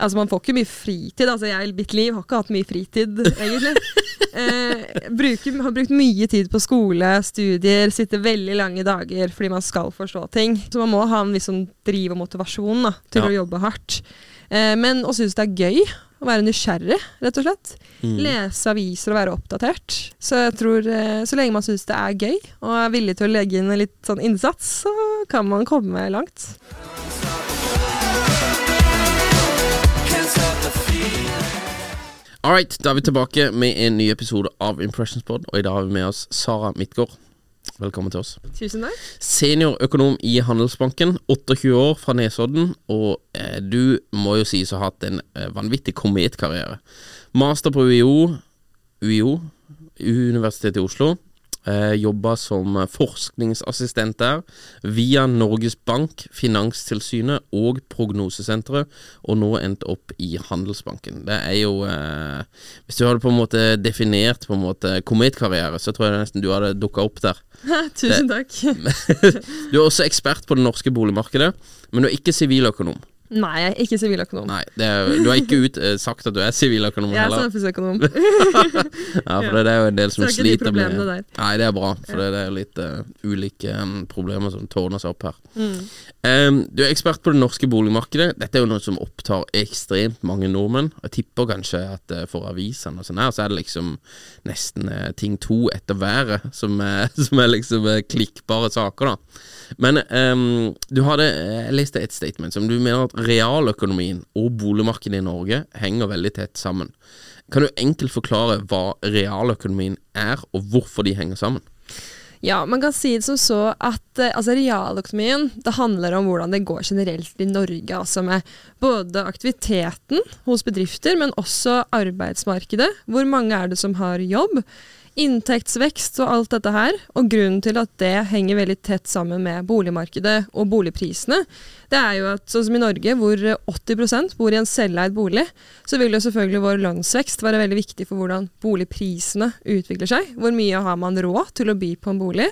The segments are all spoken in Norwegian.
Altså, man får ikke mye fritid. Altså, jeg, mitt liv har ikke hatt mye fritid, egentlig. eh, bruker, har brukt mye tid på skole, studier, sitter veldig lange dager fordi man skal forstå ting. Så man må ha en viss sånn driv og motivasjon da, til Ja. å jobbe hardt. Eh, men å synes det er gøy. Å være nysgjerrig, rett og slett. Mm. Lese aviser og være oppdatert. Så jeg tror eh, så lenge man syns det er gøy, og er villig til å legge inn litt sånn innsats, så kan man komme langt. All right, da er vi tilbake med en ny episode av Impressions Pod, og i dag har vi med oss Sara Midtgaard. Velkommen til oss. Tusen takk. Seniorøkonom i Handelsbanken, 28 år fra Nesodden, og eh, du må jo sies å ha hatt en eh, vanvittig kometkarriere. Master på UiO, UiO, Universitetet i Oslo. Eh, Jobba som forskningsassistent der, via Norges Bank, Finanstilsynet og Prognosesenteret, og nå endt opp i Handelsbanken. Det er jo eh, Hvis du hadde på en måte definert på en måte kometkarriere, så tror jeg nesten du hadde dukka opp der. Tusen takk. du er også ekspert på det norske boligmarkedet, men du er ikke siviløkonom. Nei, jeg er ikke siviløkonom. Nei, det er, Du har ikke ut, uh, sagt at du er siviløkonom Jeg er heller. samfunnsøkonom. Ja, for det, det er jo en del som det er sliter med der. Nei, det er bra, for det, det er litt uh, ulike um, problemer som tårner seg opp her. Mm. Um, du er ekspert på det norske boligmarkedet. Dette er jo noe som opptar ekstremt mange nordmenn. Jeg tipper kanskje at uh, for avisene og sånn her, så er det liksom nesten ting to etter været som, som er liksom klikkbare saker, da. Men um, du hadde Jeg leste et statement som du mener at realøkonomien og boligmarkedet i Norge henger veldig tett sammen. Kan du enkelt forklare hva realøkonomien er, og hvorfor de henger sammen? Ja, man kan si det som så at eh, altså realøkonomien det handler om hvordan det går generelt i Norge. Altså med både aktiviteten hos bedrifter, men også arbeidsmarkedet. Hvor mange er det som har jobb? Inntektsvekst og alt dette her. Og grunnen til at det henger veldig tett sammen med boligmarkedet og boligprisene, det er jo at sånn som i Norge, hvor 80% bor i en selveid bolig, så vil jo selvfølgelig vår lønnsvekst være veldig viktig for hvordan boligprisene utvikler seg. Hvor mye har man råd til å by på en bolig?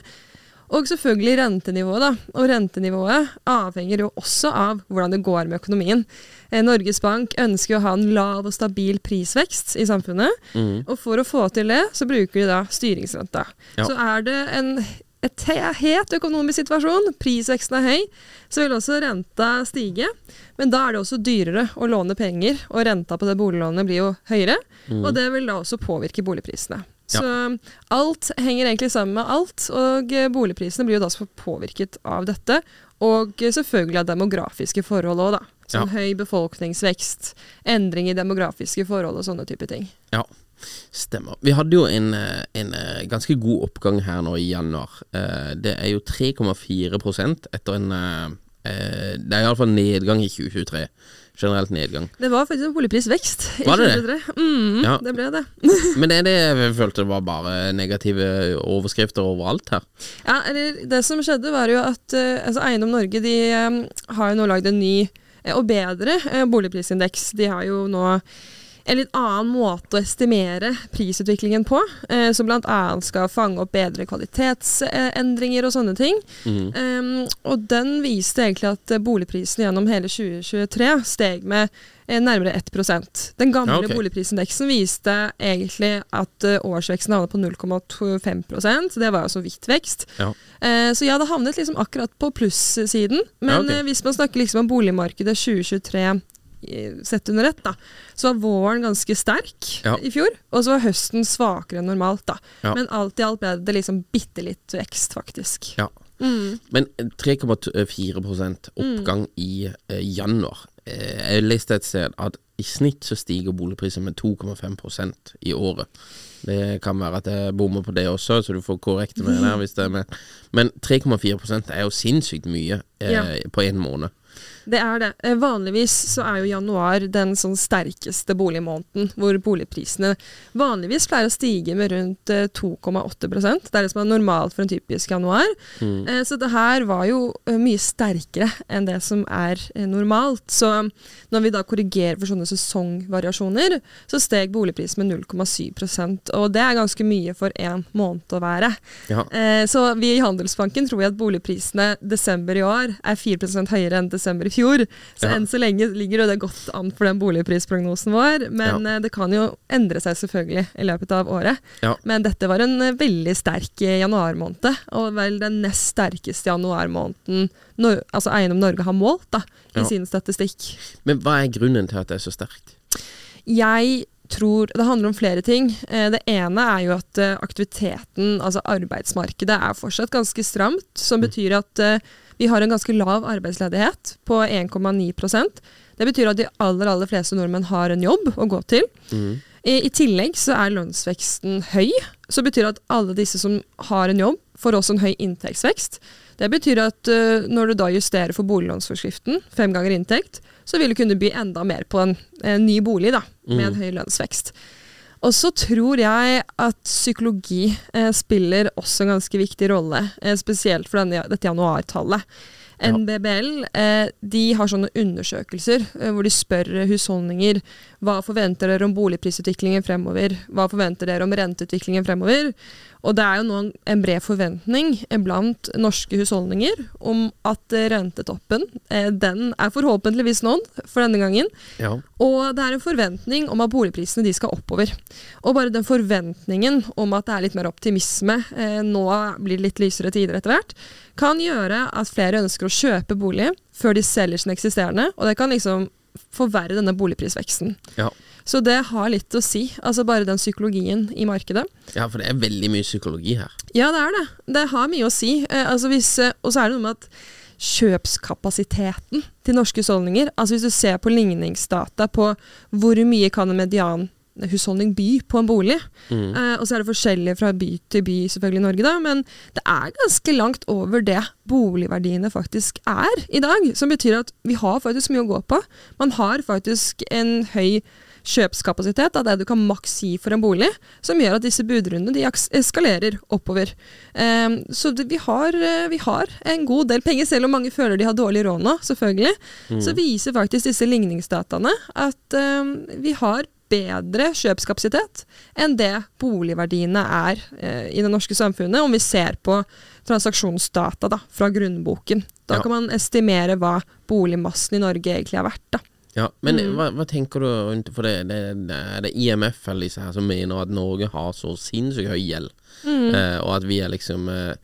Og selvfølgelig rentenivået, da. Og rentenivået avhenger jo også av hvordan det går med økonomien. Eh, Norges Bank ønsker jo å ha en lav og stabil prisvekst i samfunnet. Mm. Og for å få til det, så bruker de da styringsrenta. Ja. Så er det en et het økonomisk situasjon, prisveksten er høy, så vil også renta stige. Men da er det også dyrere å låne penger, og renta på det boliglånet blir jo høyere. Mm. Og det vil da også påvirke boligprisene. Så alt henger egentlig sammen med alt, og eh, boligprisene blir jo da så påvirket av dette. Og eh, selvfølgelig av demografiske forhold òg, da. Som Ja. høy befolkningsvekst, endring i demografiske forhold og sånne type ting. Ja, stemmer. Vi hadde jo en, eh, en ganske god oppgang her nå i januar. Det er jo 3,4% etter en, Det er iallfall nedgang i 2023. Generelt nedgang. Det var faktisk en boligprisvekst Var det det? Mm, Ja. Det ble det. Men er det jeg følte det var bare negative overskrifter overalt her? Ja, eller Det som skjedde, var jo at eh, altså Eiendom Norge de eh, har jo nå lagd en ny eh, og bedre boligprisindeks. De har jo nå en litt annen måte å estimere prisutviklingen på, eh, som bl.a. skal fange opp bedre kvalitetsendringer og sånne ting. Um, og den viste egentlig at boligprisen gjennom hele 2023 steg med eh, nærmere 1% Den gamle Ja, okay. boligprisindeksen viste egentlig at eh, årsveksten havnet på 0,25 så det var jo så vidt vekst. Ja. Eh, så ja, det havnet liksom akkurat på plussiden. Men Ja, okay. eh, hvis man snakker liksom om boligmarkedet 2023 eh, sett under ett, da, så var våren ganske sterk Ja. i fjor, og så var høsten svakere enn normalt. da. Ja. Men alt i alt ble det liksom bitte litt vekst, faktisk. Ja. Mm. Men 3,4% oppgang i eh, januar. Eh, jeg leste et sted at i snitt så stiger boligprisen med 2,5% i året. Det kan være at jeg bommer på det også, så du får korrekte meg der hvis det er med. Men 3,4 er jo sinnssykt mye eh, Ja. på én måned. Det er det. Eh, Vanligvis så er jo januar den sånn sterkeste boligmåneden, hvor boligprisene vanligvis pleier å stige med rundt eh, 2,8% Det er det som er normalt for en typisk januar. Mm. Så det her var jo eh, mye sterkere enn det som er eh, normalt. Så når vi da korrigerer for sånne sesongvariasjoner, så steg boligprisen med 0,7% og det er ganske mye for én måned å være. Ja. Eh, Så vi i Handelsbanken tror jeg at boligprisene desember i år er 4 høyere enn desember i fjor. Så Ja. enn så lenge ligger det godt an for den boligprisprognosen vår. Men Ja. eh, det kan jo endre seg selvfølgelig i løpet av året. Ja. Men dette var en eh, veldig sterk eh, januarmåned, og vel den nest sterkeste januarmåneden no altså Eiendom Norge har målt da, i sin statistikk. Men hva er grunnen til at det er så sterkt? Jeg tror Det handler om flere ting. Det ene er jo at aktiviteten, altså arbeidsmarkedet, er fortsatt ganske stramt. Som betyr at vi har en ganske lav arbeidsledighet på 1,9% Det betyr at de aller, aller fleste nordmenn har en jobb å gå til. I, I tillegg så er lønnsveksten høy, så betyr at alle disse som har en jobb, får også en høy inntektsvekst. Det betyr at uh, når du da justerer for boliglånsforskriften, fem ganger inntekt, så vil du kunne by enda mer på en, en ny bolig da, med en høy lønnsvekst. Og så tror jeg at psykologi eh, spiller også en ganske viktig rolle, eh, spesielt for denne, dette januartallet. NBBL eh, de har sånne undersøkelser eh, hvor de spør husholdninger hva forventer dere om boligprisutviklingen fremover, hva forventer dere om renteutviklingen fremover. Og det er jo nå en bred forventning blant norske husholdninger om at eh, rentetoppen eh, den er forhåpentligvis nådd for denne gangen. Ja. Og det er en forventning om at boligprisene de skal oppover. Og bare den forventningen om at det er litt mer optimisme, eh, nå blir det litt lysere tider etter hvert, kan gjøre at flere ønsker å kjøpe bolig før de selger sin eksisterende, og det kan liksom forverre denne boligprisveksten. Ja. Så det har litt å si, altså bare den psykologien i markedet. ja, for det er veldig mye psykologi her. Ja, det er det. Det har mye å si. Eh, altså hvis, eh, og så er det noe med at kjøpskapasiteten til norske husholdninger Altså hvis du ser på ligningsdata på hvor mye kan en medianhusholdning by på en bolig, eh, og så er det forskjellig fra by til by selvfølgelig i Norge, da, men det er ganske langt over det boligverdiene faktisk er i dag. Som betyr at vi har faktisk mye å gå på. Man har faktisk en høy kjøpskapasitet av det du kan maks gi for en bolig, som gjør at disse budrundene de eskalerer oppover. Um, så det, vi, har, eh, vi har en god del penger, selv om mange føler de har dårlig råd nå, selvfølgelig. Så viser faktisk disse ligningsdataene at um, vi har bedre kjøpskapasitet enn det boligverdiene er eh, i det norske samfunnet, om vi ser på transaksjonsdata da, fra grunnboken. Da Ja. kan man estimere hva boligmassen i Norge egentlig er verdt. da. Ja, Men hva, hva tenker du rundt For det, det, det er det IMF eller disse her som mener at Norge har så sinnssykt høy gjeld, eh, og at vi er liksom eh,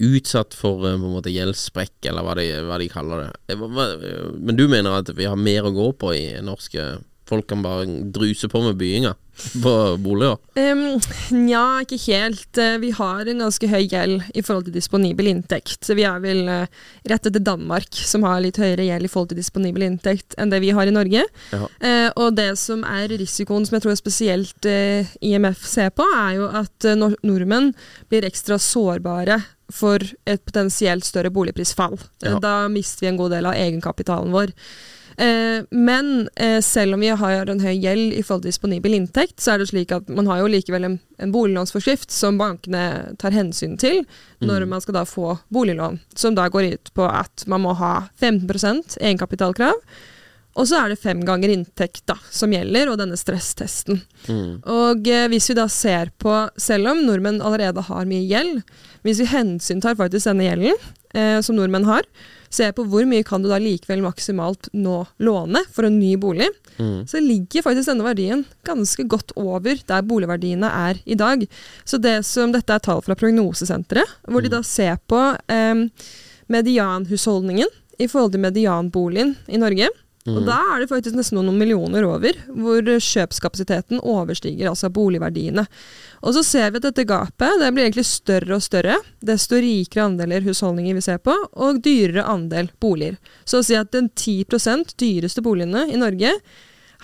utsatt for eh, på en måte gjeldssprekk, eller hva de, hva de kaller det. Eh, hva- Men du mener at vi har mer å gå på i norske Folk kan bare druse på med bygginga på boliger? Um, Nja, ikke helt. Eh, Vi har en ganske høy gjeld i forhold til disponibel inntekt. Så vi er vel eh, rett etter Danmark, som har litt høyere gjeld i forhold til disponibel inntekt enn det vi har i Norge. Eh, og det som er risikoen, som jeg tror spesielt uh, IMF ser på, er jo at nor nordmenn blir ekstra sårbare for et potensielt større boligprisfall. Ja. Da mister vi en god del av egenkapitalen vår. Eh, men eh, selv om vi har en høy gjeld i forhold til disponibel inntekt, så er det slik at man har jo likevel en, en boliglånsforskrift som bankene tar hensyn til når man skal da få boliglån, som da går ut på at man må ha 15% egenkapitalkrav. Og så er det fem ganger inntekt da, som gjelder, og denne stresstesten. Og eh, hvis vi da ser på, selv om nordmenn allerede har mye gjeld, hvis vi hensyntar faktisk denne gjelden eh, som nordmenn har, ser på hvor mye kan du da likevel maksimalt nå låne for en ny bolig, så ligger faktisk denne verdien ganske godt over der boligverdiene er i dag. Så det som, dette er tall fra Prognosesenteret, hvor de da ser på eh, medianhusholdningen i forhold til medianboligen i Norge. Og da er det faktisk nesten noen millioner over, hvor kjøpskapasiteten overstiger altså boligverdiene. Og så ser vi at dette gapet det blir egentlig større og større, desto rikere andeler husholdninger vi ser på, og dyrere andel boliger. Så å si at den 10% dyreste boligene i Norge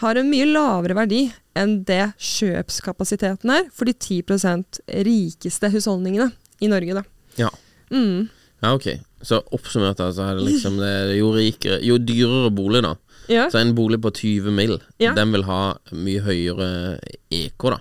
har en mye lavere verdi enn det kjøpskapasiteten er for de 10% rikeste husholdningene i Norge, da. Ja. Mm. ja, ok. Så oppsummert da, så er det liksom det, jo, rikere, jo dyrere bolig, da. Ja. Så en bolig på 20 mill., Ja. den vil ha mye høyere EK, da.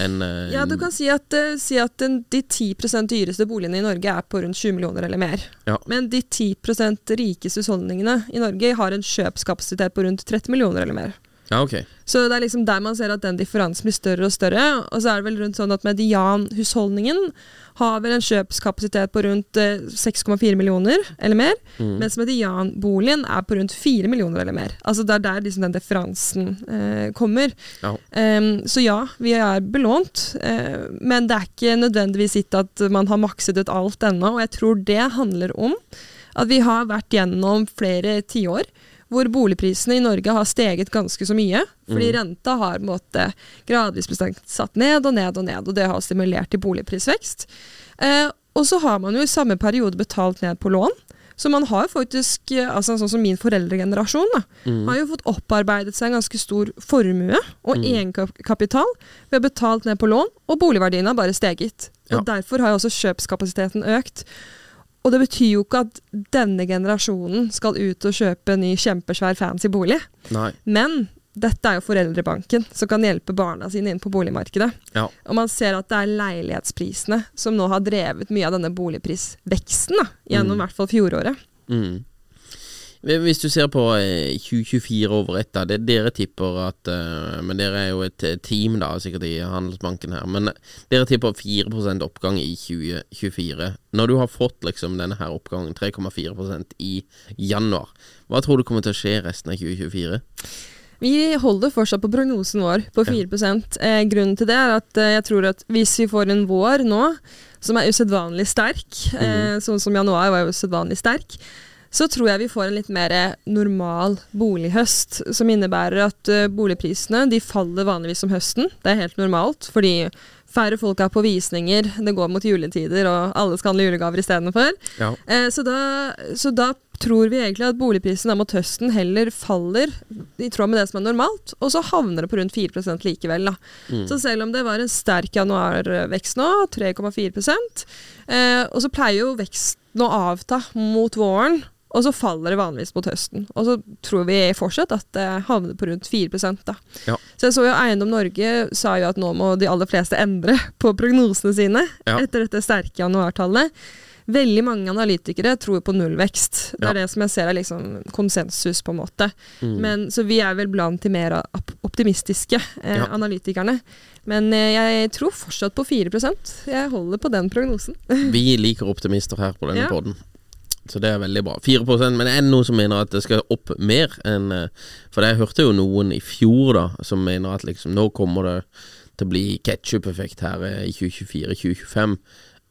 En, eh, Ja, du kan si at, eh, si at den, de 10% dyreste boligene i Norge er på rundt 20 millioner eller mer. Ja. Men de 10% rikeste husholdningene i Norge har en kjøpskapasitet på rundt 30 millioner eller mer. Ja, ok. Så det er liksom der man ser at den differansen blir større og større. Og så er det vel rundt sånn at medianhusholdningen har vel en kjøpskapasitet på rundt eh, 6,4 millioner eller mer, mens medianboligen er på rundt 4 millioner eller mer. Altså det er der liksom den differansen eh, kommer. Ja. Um, så ja, vi er belånt, uh, men det er ikke nødvendigvis gitt at man har makset ut alt ennå, og jeg tror det handler om at vi har vært gjennom flere tiår hvor boligprisene i Norge har steget ganske så mye, fordi renta har på en måte gradvis bestemt satt ned og ned og ned, og det har stimulert til boligprisvekst. Eh, og så har man jo i samme periode betalt ned på lån, så man har faktisk, eh, altså sånn som min foreldregenerasjon, da, har jo fått opparbeidet seg en ganske stor formue og egenkapital ved å betalt ned på lån, og boligverdiene har bare steget. Ja. Og derfor har jo også kjøpskapasiteten økt. Og det betyr jo ikke at denne generasjonen skal ut og kjøpe en ny kjempesvær fancy bolig. Nei. Men dette er jo foreldrebanken som kan hjelpe barna sine inn på boligmarkedet. Ja. Og man ser at det er leilighetsprisene som nå har drevet mye av denne boligprisveksten da, gjennom i hvert fall fjoråret. Mm. Hvis du ser på eh, 2024 over ett, da. Det dere tipper at eh, Men dere er jo et eh, team, da, sikkert i Handelsbanken her. Men eh, dere tipper 4% oppgang i 2024. Når du har fått liksom denne her oppgangen, 3,4% i januar, hva tror du kommer til å skje resten av 2024? Vi holder fortsatt på prognosen vår på 4 eh, Grunnen til det er at eh, jeg tror at hvis vi får en vår nå som er usedvanlig sterk, eh, sånn som januar var usedvanlig sterk, så tror jeg vi får en litt mer normal bolighøst, som innebærer at eh, boligprisene de faller vanligvis om høsten. Det er helt normalt, fordi færre folk er på visninger, det går mot juletider, og alle skal handle julegaver istedenfor. Ja. Eh, så, da, så da tror vi egentlig at boligprisen mot høsten heller faller i tråd med det som er normalt, og så havner det på rundt 4 likevel. Da. Så selv om det var en sterk januarvekst nå, 3,4 eh, og så pleier jo veksten å avta mot våren, og så faller det vanligvis mot høsten. Og så tror vi fortsatt at det havner på rundt 4 da. Ja. Så jeg så jo Eiendom Norge sa jo at nå må de aller fleste endre på prognosene sine Ja. etter dette sterke januartallet. Veldig mange analytikere tror på nullvekst. Det er Ja. det som jeg ser er liksom konsensus, på en måte. Mm. Men, så vi er vel blant de mer optimistiske eh, Ja. analytikerne. Men eh, jeg tror fortsatt på 4% Jeg holder på den prognosen. Vi liker optimister her på denne Ja. podden. Så det er veldig bra. 4% Men det er noen som mener at det skal opp mer enn eh, For jeg hørte jo noen i fjor da som mener at liksom nå kommer det til å bli ketsjup-effekt her eh, i 2024-2025.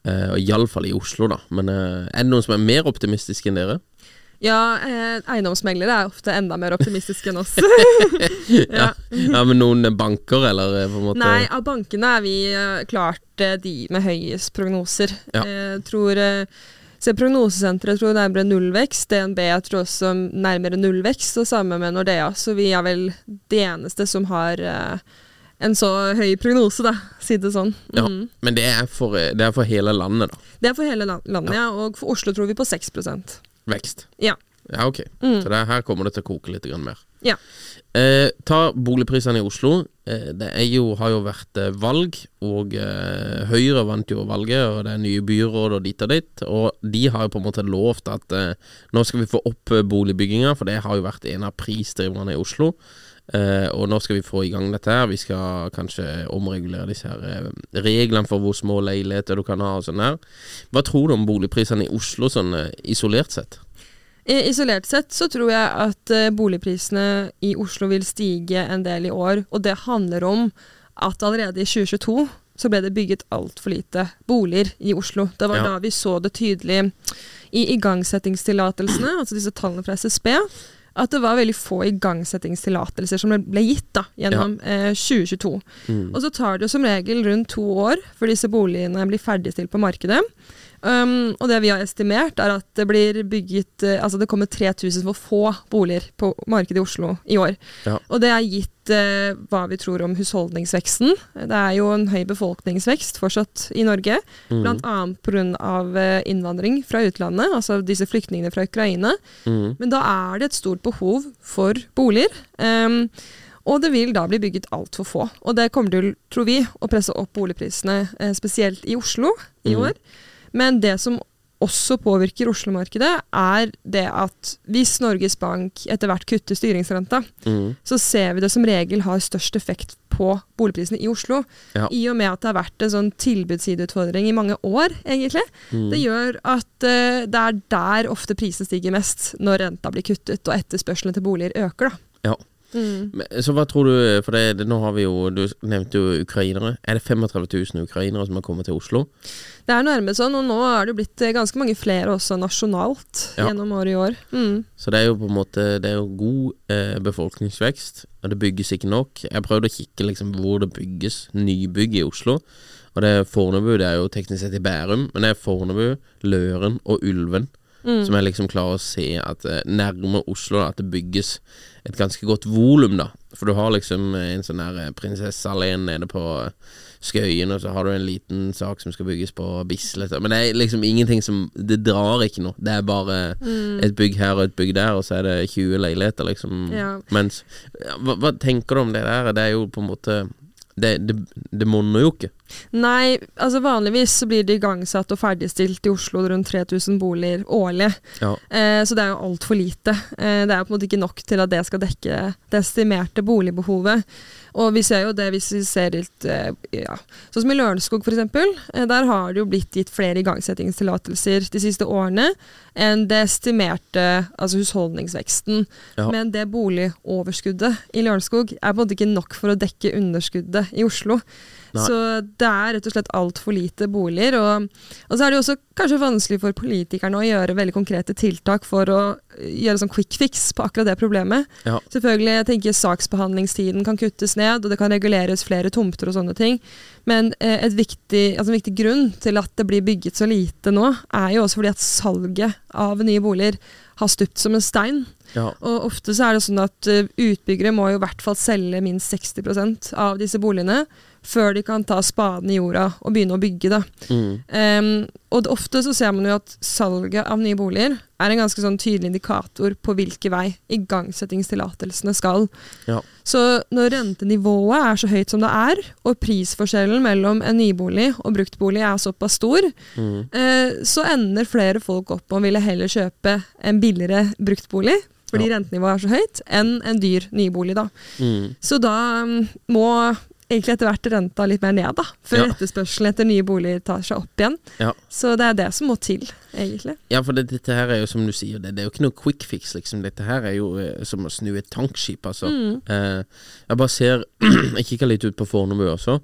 Eh, og Iallfall i Oslo, da. Men er det noen som er mer optimistiske enn dere? Ja, eh, eiendomsmeglere er ofte enda mer optimistiske enn oss. Ja, ja men noen banker, eller på en måte Nei, av bankene er vi klart de med høyest prognoser. Ja. Eh, tror eh, Se Prognosesenteret tror nærmere nullvekst. DNB jeg tror også nærmere nullvekst, og samme med Nordea. Så vi er vel de eneste som har eh, en så høy prognose, da, si det sånn. Ja, Mm. Men det er, for, eh, det er for hele landet, da. Det er for hele landet, ja. Og for Oslo tror vi på 6% Vekst. Ja. Ja, ok. Mm. Så det, her kommer det til å koke litt mer. Ja. Eh, ta boligprisene i Oslo. Eh, det jo, har jo vært eh, valg, og eh, Høyre vant jo valget, og det er nye byråd og dit og dit. Og de har jo på en måte lovt at eh, nå skal vi få opp eh, boligbygginga, for det har jo vært en av prisdriverne i Oslo. Og nå skal vi få i gang dette her. Vi skal kanskje omregulere disse her reglene for hvor små leiligheter du kan ha og sånn her. Hva tror du om boligprisene i Oslo sånn isolert sett? I- Isolert sett så tror jeg at eh, boligprisene i Oslo vil stige en del i år, og det handler om at allerede i 2022 så ble det bygget altfor lite boliger i Oslo. Det var Ja. da vi så det tydelig i igangsettingstillatelsene, altså disse tallene fra SSB, at det var veldig få igangsettingstillatelser som ble- gitt da, gjennom eh, 2022. Mm. Og så tar det jo som regel rundt to år før disse boligene blir ferdigstilt på markedet. Um, og det vi har estimert, er at det blir bygget uh, Altså det kommer 3000 for få boliger på markedet i Oslo i år. Ja. Og det er gitt uh, hva vi tror om husholdningsveksten. Det er jo en høy befolkningsvekst fortsatt i Norge. Mm. Blant annet pga. Uh, innvandring fra utlandet, altså disse flyktningene fra Ukraina. Mm. Men da er det et stort behov for boliger. Um, og det vil da bli bygget altfor få. Og det kommer til, tror vi, å presse opp boligprisene, eh, spesielt i Oslo i mm. år. Men det som også påvirker Oslo-markedet, er det at hvis Norges Bank etter hvert kutter styringsrenta, Mm. så ser vi det som regel har størst effekt på boligprisene i Oslo. Ja. I og med at det har vært en sånn tilbudssideutfordring i mange år, egentlig. Mm. Det gjør at uh, det er der ofte prisen stiger mest, når renta blir kuttet og etterspørselen til boliger øker. da. Ja. Mm. Men, så hva tror du For det, det, nå har vi jo Du nevnte jo ukrainere. Er det 35 000 ukrainere som har kommet til Oslo? Det er nærmest sånn, og nå er det jo blitt eh, ganske mange flere også nasjonalt Ja. gjennom året i år. Mm. Så det er jo på en måte Det er jo god eh, befolkningsvekst, og det bygges ikke nok. Jeg prøvde å kikke liksom hvor det bygges nybygg i Oslo. Og det er Fornebu, det er jo teknisk sett i Bærum, men det er Fornebu, Løren og Ulven Mm. som jeg liksom klarer å se at eh, nærme Oslo at det bygges et ganske godt volum, da. For du har liksom eh, en sånn her eh, prinsesseallé nede på Skøyen, og så har du en liten sak som skal bygges på Bislett. Men det er liksom ingenting som Det drar ikke noe. Det er bare et bygg her og et bygg der, og så er det 20 leiligheter, liksom. Ja. Mens hva, hva tenker du om det der? Det er jo på en måte Det, det, det monner jo ikke. Nei, altså vanligvis så blir det igangsatt og ferdigstilt i Oslo rundt 3000 boliger årlig. Ja. Eh, så det er jo altfor lite. Eh, det er jo på en måte ikke nok til at det skal dekke det estimerte boligbehovet. Og vi ser jo det hvis vi ser litt eh, ja. Sånn som i Lørenskog f.eks. Eh, der har det jo blitt gitt flere igangsettingstillatelser de siste årene enn det estimerte altså husholdningsveksten. Ja. Men det boligoverskuddet i Lørenskog er på en måte ikke nok for å dekke underskuddet i Oslo. Nei. Så det er rett og slett altfor lite boliger. Og, og så er det jo også kanskje vanskelig for politikerne å gjøre veldig konkrete tiltak for å eh, gjøre sånn quick fix på akkurat det problemet. Ja. Selvfølgelig, jeg tenker saksbehandlingstiden kan kuttes ned, og det kan reguleres flere tomter og sånne ting. Men eh, et viktig, altså en viktig grunn til at det blir bygget så lite nå, er jo også fordi at salget av nye boliger har stupt som en stein. Ja. Og ofte så er det sånn at eh, utbyggere må jo i hvert fall selge minst 60% av disse boligene før de kan ta spaden i jorda og begynne å bygge. Da. Mm. Um, og ofte så ser man jo at salget av nye boliger er en ganske sånn tydelig indikator på hvilken vei igangsettingstillatelsene skal. Ja. Så når rentenivået er så høyt som det er, og prisforskjellen mellom en nybolig og bruktbolig er såpass stor, Mm. eh, så ender flere folk opp med å ville heller kjøpe en billigere bruktbolig, fordi Ja. rentenivået er så høyt, enn en dyr nybolig. da. Mm. Så da um, må egentlig etter hvert renta litt mer ned, da, før Ja. etterspørselen etter nye boliger tar seg opp igjen. Ja. Så det er det som må til, egentlig. Ja, for det, dette her er jo som du sier, det, det er jo ikke noe quick fix, liksom. Dette her er jo eh, som å snu et tankskip, altså. Mm. Eh, jeg bare ser Jeg kikker litt ut på Fornebu også,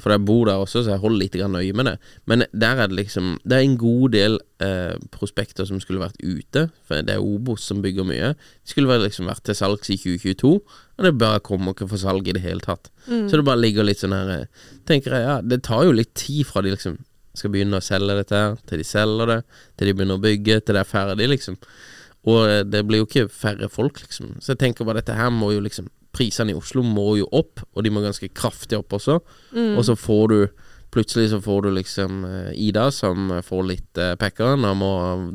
for jeg bor der også, så jeg holder litt grann øye med det. Men der er det liksom Det er en god del eh, prospekter som skulle vært ute, for det er Obos som bygger mye. De skulle vel liksom vært til salgs i 2022, og det bare kommer ikke for salg i det hele tatt. Mm. Så det bare ligger litt sånn her eh, Tenker jeg, ja, det tar jo litt tid fra de liksom skal begynne å selge dette her, til de selger det, til de begynner å bygge, til det er ferdig, liksom. Og eh, det blir jo ikke færre folk, liksom. Så jeg tenker bare dette her må jo liksom prisene i Oslo må jo opp, og de må ganske kraftig opp også. Mm. Og så får du Plutselig så får du liksom eh, Ida som får litt uh, pekkeren og må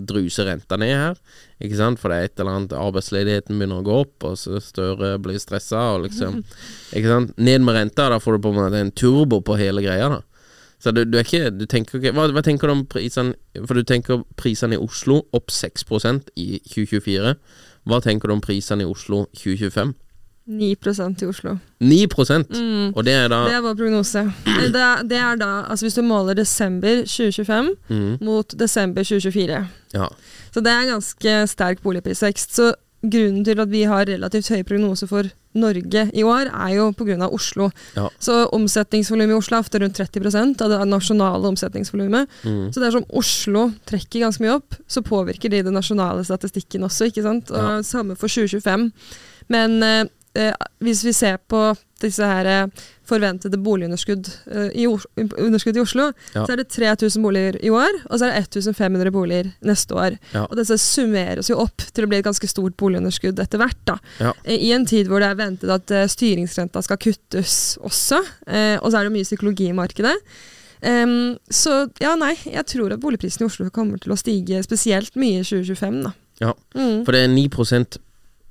druse renta ned her. Ikke sant? For det er et eller annet Arbeidsledigheten begynner å gå opp, og så Støre blir stressa og liksom Ikke sant? Ned med renta, da får du på en måte en turbo på hele greia, da. Så du, du er ikke Du tenker ikke hva, hva tenker du om prisene For du tenker prisene i Oslo opp 6% i 2024. Hva tenker du om prisene i Oslo 2025? 9% i Oslo. 9 mm. Og det er da Det er vår prognose. Det er, det er da, altså hvis du måler desember 2025 mm. mot desember 2024. Ja. Så det er ganske sterk boligprisvekst. Så grunnen til at vi har relativt høy prognose for Norge i år, er jo pga. Oslo. Ja. Så omsetningsvolumet i Oslo er ofte rundt 30% av det nasjonale omsetningsvolumet. Mm. Så dersom Oslo trekker ganske mye opp, så påvirker de den nasjonale statistikken også, ikke sant. Og Ja. Samme for 2025. Men eh, hvis vi ser på disse her eh, forventede boligunderskudd eh, i, underskudd i Oslo, Ja. så er det 3000 boliger i år, og så er det 1500 boliger neste år. Ja. Og disse summeres jo opp til å bli et ganske stort boligunderskudd etter hvert. da. Ja. Eh, I en tid hvor det er ventet at eh, styringsrenta skal kuttes også, eh, og så er det mye psykologi i markedet. Um, så ja, nei, jeg tror at boligprisen i Oslo kommer til å stige spesielt mye i 2025, da. ja. Mm. For det er 9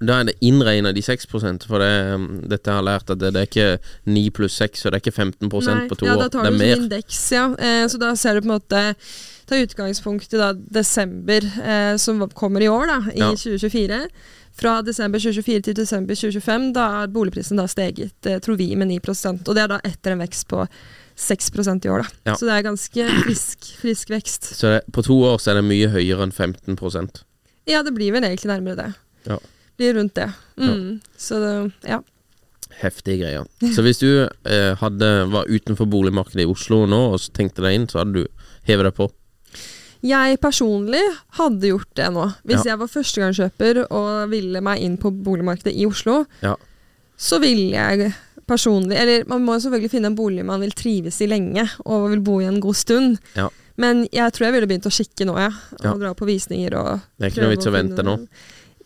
Da er det innregna de 6% For det, um, dette har jeg lært at det, det er ikke 9 pluss 6, og det er ikke 15 Nei, på to ja, år. Da tar du er som indeks, ja. Eh, så da ser du på en måte Ta utgangspunkt i da desember, eh, som kommer i år, da, i Ja. 2024. Fra desember 2024 til desember 2025, da er boligprisen da steget, eh, tror vi, med 9% Og det er da etter en vekst på 6% i år, da. Ja. Så det er ganske frisk, frisk vekst. Så det, på to år så er det mye høyere enn 15% Ja, det blir vel egentlig nærmere det. Ja. Blir rundt det. Mm. Så det, ja. Heftige greier. Så hvis du eh, hadde, var utenfor boligmarkedet i Oslo nå og så tenkte deg inn, så hadde du hevet deg på? Jeg personlig hadde gjort det nå. Hvis Ja. jeg var førstegangskjøper og ville meg inn på boligmarkedet i Oslo, Ja. så ville jeg personlig Eller man må selvfølgelig finne en bolig man vil trives i lenge, og vil bo i en god stund. Ja. Men jeg tror jeg ville begynt å kikke nå, jeg. Og dra på visninger og Det er ikke noe vits å vente nå.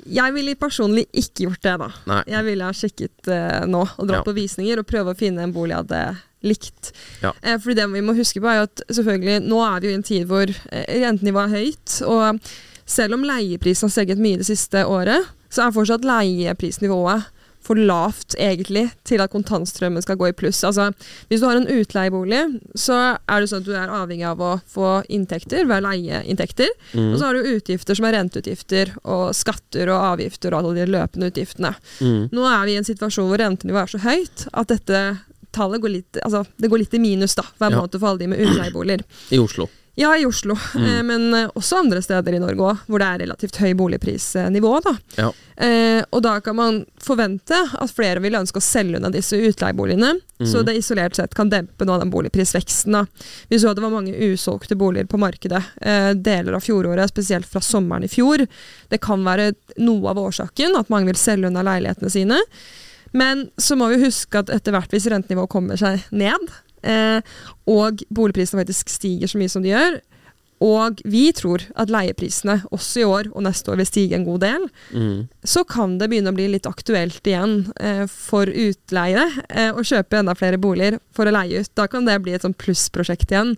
Jeg ville personlig ikke gjort det, da. Nei. Jeg ville ha sjekket uh, nå, og dratt Ja. på visninger og prøve å finne en bolig jeg hadde likt. Ja. Eh, fordi det vi må huske på er jo at selvfølgelig, nå er vi jo i en tid hvor eh, rentenivået er høyt, og selv om leieprisen har steget mye det siste året, så er fortsatt leieprisnivået for lavt egentlig til at kontantstrømmen skal gå i pluss. Altså, hvis du har en utleiebolig, så er det sånn at du er avhengig av å få inntekter ved leieinntekter. Mm. Og så har du utgifter som er renteutgifter og skatter og avgifter og alle de løpende utgiftene. Mm. Nå er vi i en situasjon hvor rentenivået er så høyt at dette tallet går litt, altså, det går litt i minus da, hver måned for alle de med utleieboliger. I Oslo. Ja, i Oslo, Mm. eh, men eh, også andre steder i Norge òg, hvor det er relativt høy boligprisnivå. Da. Ja. Eh, og da kan man forvente at flere vil ønske å selge unna disse utleieboligene, så Mhm. det isolert sett kan dempe noe av den boligprisveksten. Da. Vi så at det var mange usolgte boliger på markedet eh, deler av fjoråret, spesielt fra sommeren i fjor. Det kan være noe av årsaken, at mange vil selge unna leilighetene sine. Men så må vi huske at etter hvert, hvis rentenivået kommer seg ned, og boligprisene faktisk stiger så mye som de gjør, og vi tror at leieprisene også i år og neste år vil stige en god del, Mm. så kan det begynne å bli litt aktuelt igjen eh, for utleie eh, å kjøpe enda flere boliger for å leie ut. Da kan det bli et sånn plussprosjekt igjen.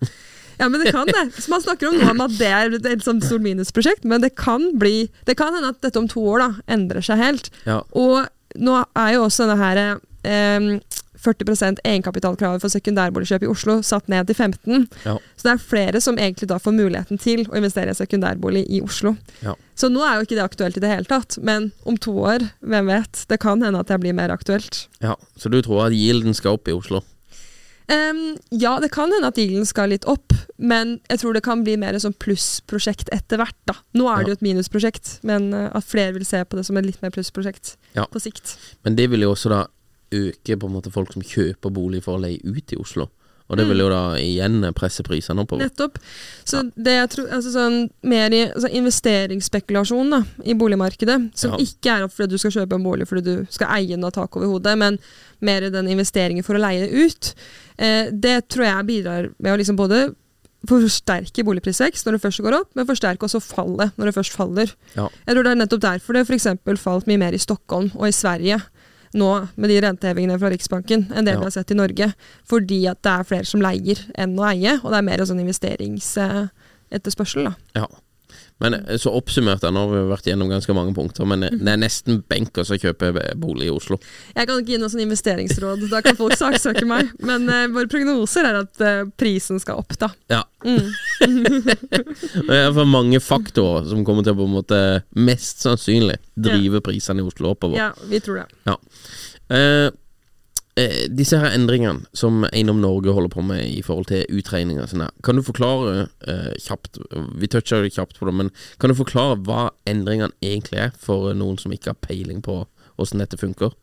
Ja, men det kan det. Så man snakker om om at det er et sånn stort minusprosjekt, men det kan bli Det kan hende at dette om to år da endrer seg helt. Ja. Og nå er jo også denne her eh, 40% egenkapitalkravet for sekundærboligkjøp i Oslo satt ned til 15 Ja. Så det er flere som egentlig da får muligheten til å investere i sekundærbolig i Oslo. Ja. Så nå er jo ikke det aktuelt i det hele tatt, men om to år, hvem vet? Det kan hende at det blir mer aktuelt. ja. Så du tror at gilden skal opp i Oslo? Um, ja, det kan hende at gilden skal litt opp, men jeg tror det kan bli mer et sånn plussprosjekt etter hvert. da. Nå er det jo et minusprosjekt, men eh, at flere vil se på det som et litt mer plussprosjekt Ja. på sikt. Men det vil jo også da øke på en måte folk som kjøper bolig for å leie ut i Oslo. Og det Mm. vil jo da igjen presse prisene oppover. Nettopp. Så det jeg tror, altså sånn, mer i altså investeringsspekulasjon da, i boligmarkedet, som Ja. ikke er fordi du skal kjøpe en bolig fordi du skal eie den og ha tak over hodet, men mer i den investeringen for å leie det ut, eh, det tror jeg bidrar med å liksom både forsterke boligprisvekst når det først går opp, men forsterke også fallet når det først faller. Ja. Jeg tror det er nettopp derfor det f.eks. falt mye mer i Stockholm og i Sverige nå med de rentehevingene fra Riksbanken enn det Ja. vi har sett i Norge. Fordi at det er flere som leier enn å eie, og det er mer sånn investeringsetterspørsel. da. Ja. Men eh, så oppsummert, nå har vi vært gjennom ganske mange punkter, men eh, det er nesten benkers å kjøpe bolig i Oslo. Jeg kan ikke gi noe sånn investeringsråd, da kan folk saksøke meg. Men uh, våre prognoser er at uh, prisen skal opp, da. Ja. Mm. Det er for mange faktorer som kommer til å på en måte mest sannsynlig drive prisene i Oslo oppover. Ja, vi tror det. Ja. Eh, eh, disse her endringene som Eiendom Norge holder på med i forhold til utregninger og sånn kan du forklare eh, kjapt Vi toucha jo kjapt på det, men kan du forklare hva endringene egentlig er for noen som ikke har peiling på åssen dette funker?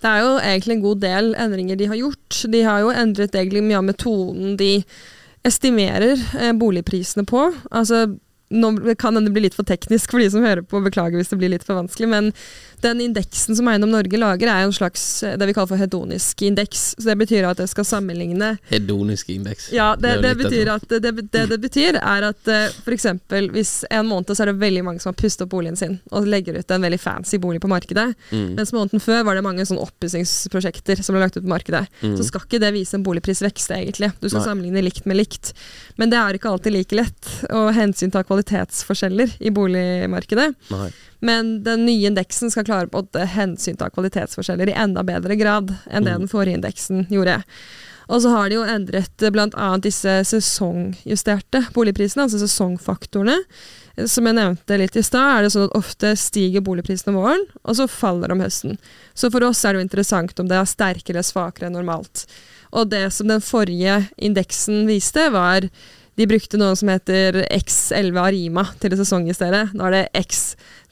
Det er jo egentlig en god del endringer de har gjort. De har jo endret egentlig mye av metoden de estimerer eh, boligprisene på. Altså, nå kan det bli litt for teknisk for de som hører på, beklager hvis det blir litt for vanskelig, men den indeksen som Eiendom Norge lager, er en slags eh, det vi kaller for hedonisk indeks. Så det betyr at det skal sammenligne Hedonisk indeks. Ja, det, det, betyr at, det, det det betyr, er at uh, f.eks. hvis en måned så er det veldig mange som har pustet opp boligen sin og legger ut en veldig fancy bolig på markedet, Mm. mens måneden før var det mange sånn oppussingsprosjekter som ble lagt ut på markedet, Mm. så skal ikke det vise en boligprisvekst, egentlig. Du skal Nei. sammenligne likt med likt. Men det er ikke alltid like lett å hensynta kvalitetsforskjeller i boligmarkedet. Nei. Men den nye indeksen skal klare på å hensynta kvalitetsforskjeller i enda bedre grad enn det Mm. den forrige indeksen gjorde. Og så har de jo endret bl.a. disse sesongjusterte boligprisene, altså sesongfaktorene. Eh, Som jeg nevnte litt i stad, er det sånn at ofte stiger boligprisene om våren, og så faller de om høsten. Så for oss er det jo interessant om det er sterkere eller svakere enn normalt. Og det som den forrige indeksen viste, var de brukte noe som heter X11 Arima til å sesongjustere. Nå er det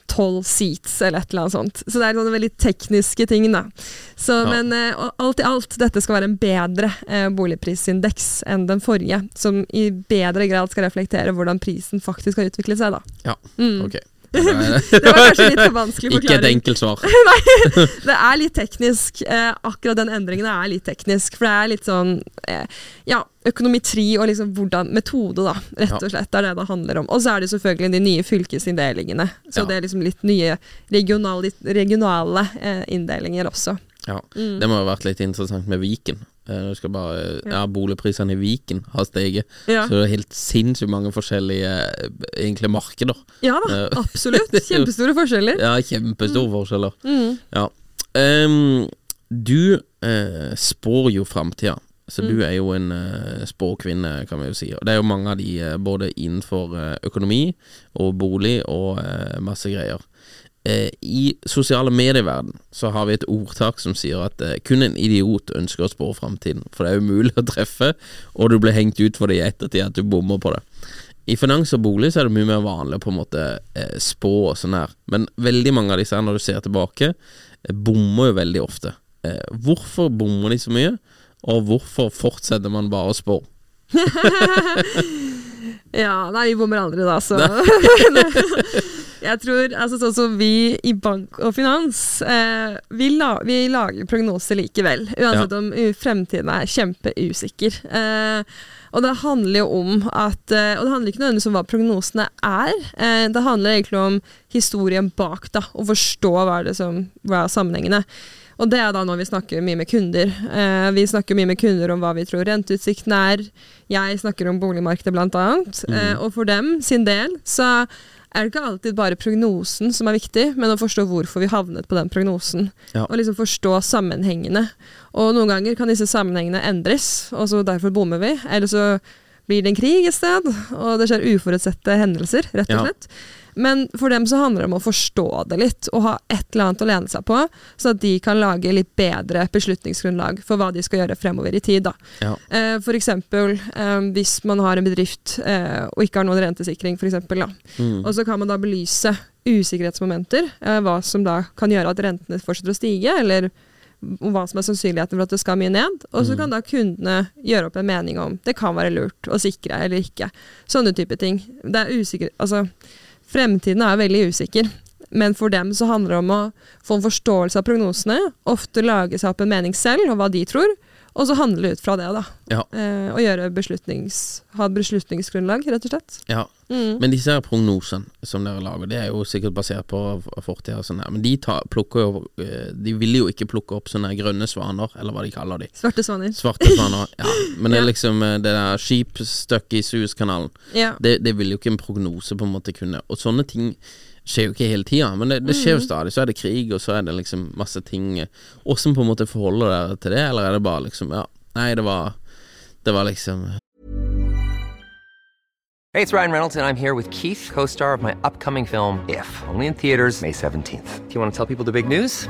X12 Seats eller et eller annet sånt. Så det er sånne veldig tekniske ting, da. Så, Ja. Men uh, alt i alt, dette skal være en bedre uh, boligprisindeks enn den forrige, som i bedre grad skal reflektere hvordan prisen faktisk har utviklet seg, da. Ja, Mm. ok. Det var kanskje litt for vanskelig Ikke et enkelt svar. Nei, det er litt teknisk. Eh, akkurat den endringen er litt teknisk. For det er litt sånn eh, ja, økonomitri og liksom hvordan Metode, da, rett og slett. Det er det det handler om. Og så er det selvfølgelig de nye fylkesinndelingene. Så Ja. det er liksom litt nye regionale, regionale eh, inndelinger også. Ja. Mm. Det må ha vært litt interessant med Viken. Eh, Jeg skal bare, ja, Boligprisene i Viken har steget. Ja. Så det er helt sinnssykt mange forskjellige eh, egentlig markeder. Ja da, Eh, absolutt. Kjempestore forskjeller. Ja, kjempestore forskjeller. Mm. Ja. Um, du uh, spår jo framtida. Så du er jo en uh, spåkvinne, kan vi jo si. Og det er jo mange av de uh, både innenfor eh, økonomi og bolig og eh, masse greier. Eh, I sosiale medieverden så har vi et ordtak som sier at eh, kun en idiot ønsker å spå framtiden. For det er umulig å treffe, og du blir hengt ut for det i ettertid at du bommer på det. I finans og bolig så er det mye mer vanlig å på en måte eh, spå og sånn her, men veldig mange av disse her, når du ser tilbake, bommer jo veldig ofte. Eh, hvorfor bommer de så mye, og hvorfor fortsetter man bare å spå? Ja, nei, vi bommer aldri da, så Jeg tror, altså sånn som vi i bank og finans, eh, vi, la, vi lager prognoser likevel. Uansett Ja. om fremtiden er kjempeusikker. Eh, og det handler jo om at eh, Og det handler ikke nødvendigvis om hva prognosene er. Eh, det handler egentlig om historien bak, da, og forstå hva er det som hva er sammenhengene. Og det er da når vi snakker mye med kunder. Eh, vi snakker mye med kunder om hva vi tror renteutsiktene er. Jeg snakker om boligmarkedet blant annet. Eh, og for dem sin del så er det ikke alltid bare prognosen som er viktig, men å forstå hvorfor vi havnet på den prognosen. Ja. Og liksom forstå sammenhengene. Og noen ganger kan disse sammenhengene endres, og så derfor bommer vi. Eller så blir det en krig et sted, og det skjer uforutsette hendelser, rett og Ja. Men for dem så handler det om å forstå det litt, og ha et eller annet å lene seg på, så at de kan lage litt bedre beslutningsgrunnlag for hva de skal gjøre fremover i tid. Da. Ja. Eh, for eksempel eh, hvis man har en bedrift eh, og ikke har noen rentesikring, for eksempel, da. Mm. og så kan man da belyse usikkerhetsmomenter, eh, hva som da kan gjøre at rentene fortsetter å stige, eller hva som er sannsynligheten for at det skal mye ned. Og så kan da kundene gjøre opp en mening om det kan være lurt å sikre eller ikke. Sånne type ting. Det er usikker, altså, fremtiden er veldig usikker. Men for dem så handler det om å få en forståelse av prognosene, ofte lage seg opp en mening selv om hva de tror, Og så handle ut fra det, da. Ja. Eh, og gjøre beslutnings, ha beslutningsgrunnlag, rett og slett. Ja. Mm. Men disse her prognosene som dere lager, det er jo sikkert basert på fortida og sånn her, men de tar, jo eh, De vil jo ikke plukke opp sånne grønne svaner, eller hva de kaller de. Svarte svaner. Svarte svaner, ja. Men det er liksom eh, det der skip stuck i Suezkanalen. Ja. Det, det vil jo ikke en prognose på en måte kunne Og sånne ting skjer jo ikke hele tida, men det, det skjer jo stadig. Så er det krig, og så er det liksom masse ting Åssen på en måte forholder dere til det, eller er det bare liksom Ja, nei, det var Det var liksom Hey, it's Ryan Reynolds, and I'm here with Keith, co star of my upcoming film, If, only in theaters, May 17th. Do you want to tell people the big news?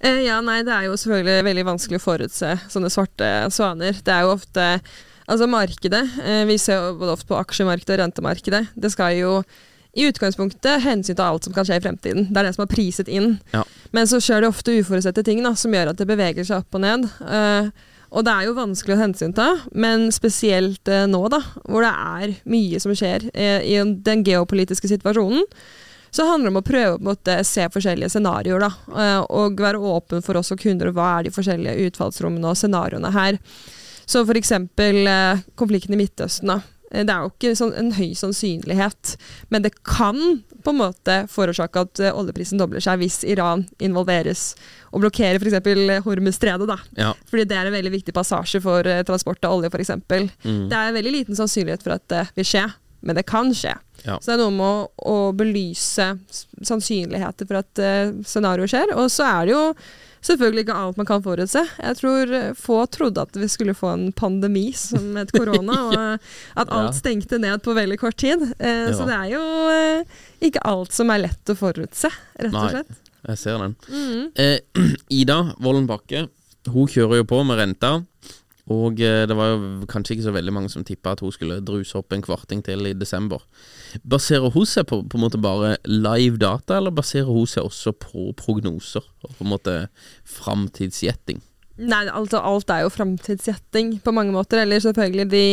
Eh, ja, nei, det er jo selvfølgelig veldig vanskelig å forutse sånne svarte svaner. Det er jo ofte Altså, markedet eh, Vi ser jo både ofte på aksjemarkedet og rentemarkedet. Det skal jo i utgangspunktet hensyn til alt som kan skje i fremtiden. Det er det som er priset inn. Ja. Men så skjer det ofte uforutsette ting da, som gjør at det beveger seg opp og ned. Eh, og det er jo vanskelig å hensynta, men spesielt nå, da, hvor det er mye som skjer i den geopolitiske situasjonen, så handler det om å prøve å måte, se forskjellige scenarioer, da. eh, og være åpen for oss og kunder, hva er de forskjellige utfallsrommene og scenarioene her. Så eksempel eh, konflikten i Midtøsten, da. Eh, Det er jo ikke sånn en høy sannsynlighet, men det kan på en måte forårsake at oljeprisen dobler seg hvis Iran involveres og blokkerer f.eks. Hormuzstredet. Ja. Fordi det er en veldig viktig passasje for transport av olje, f.eks. Mm. Det er en veldig liten sannsynlighet for at det vil skje, men det kan skje. Ja. Så det er noe med å, å belyse sannsynligheter for at uh, scenarioet skjer. Og så er det jo selvfølgelig ikke alt man kan forutse. Jeg tror eh, få trodde at vi skulle få en pandemi som het korona, og eh, at alt Ja. stengte ned på veldig kort tid. Eh, Så det er jo uh, ikke alt som er lett å forutse, rett og slett. Nei. Jeg ser den. Mm. Eh, Ida Vollen Bakke, hun kjører jo på med renta. Og eh, det var jo kanskje ikke så veldig mange som tippa at hun skulle druse opp en kvarting til i desember. Baserer hun seg på, på en måte bare live data, eller baserer hun seg også på prognoser? Og på en måte framtidsgjetting? Nei, altså alt er jo framtidsgjetting på mange måter. Eller selvfølgelig de,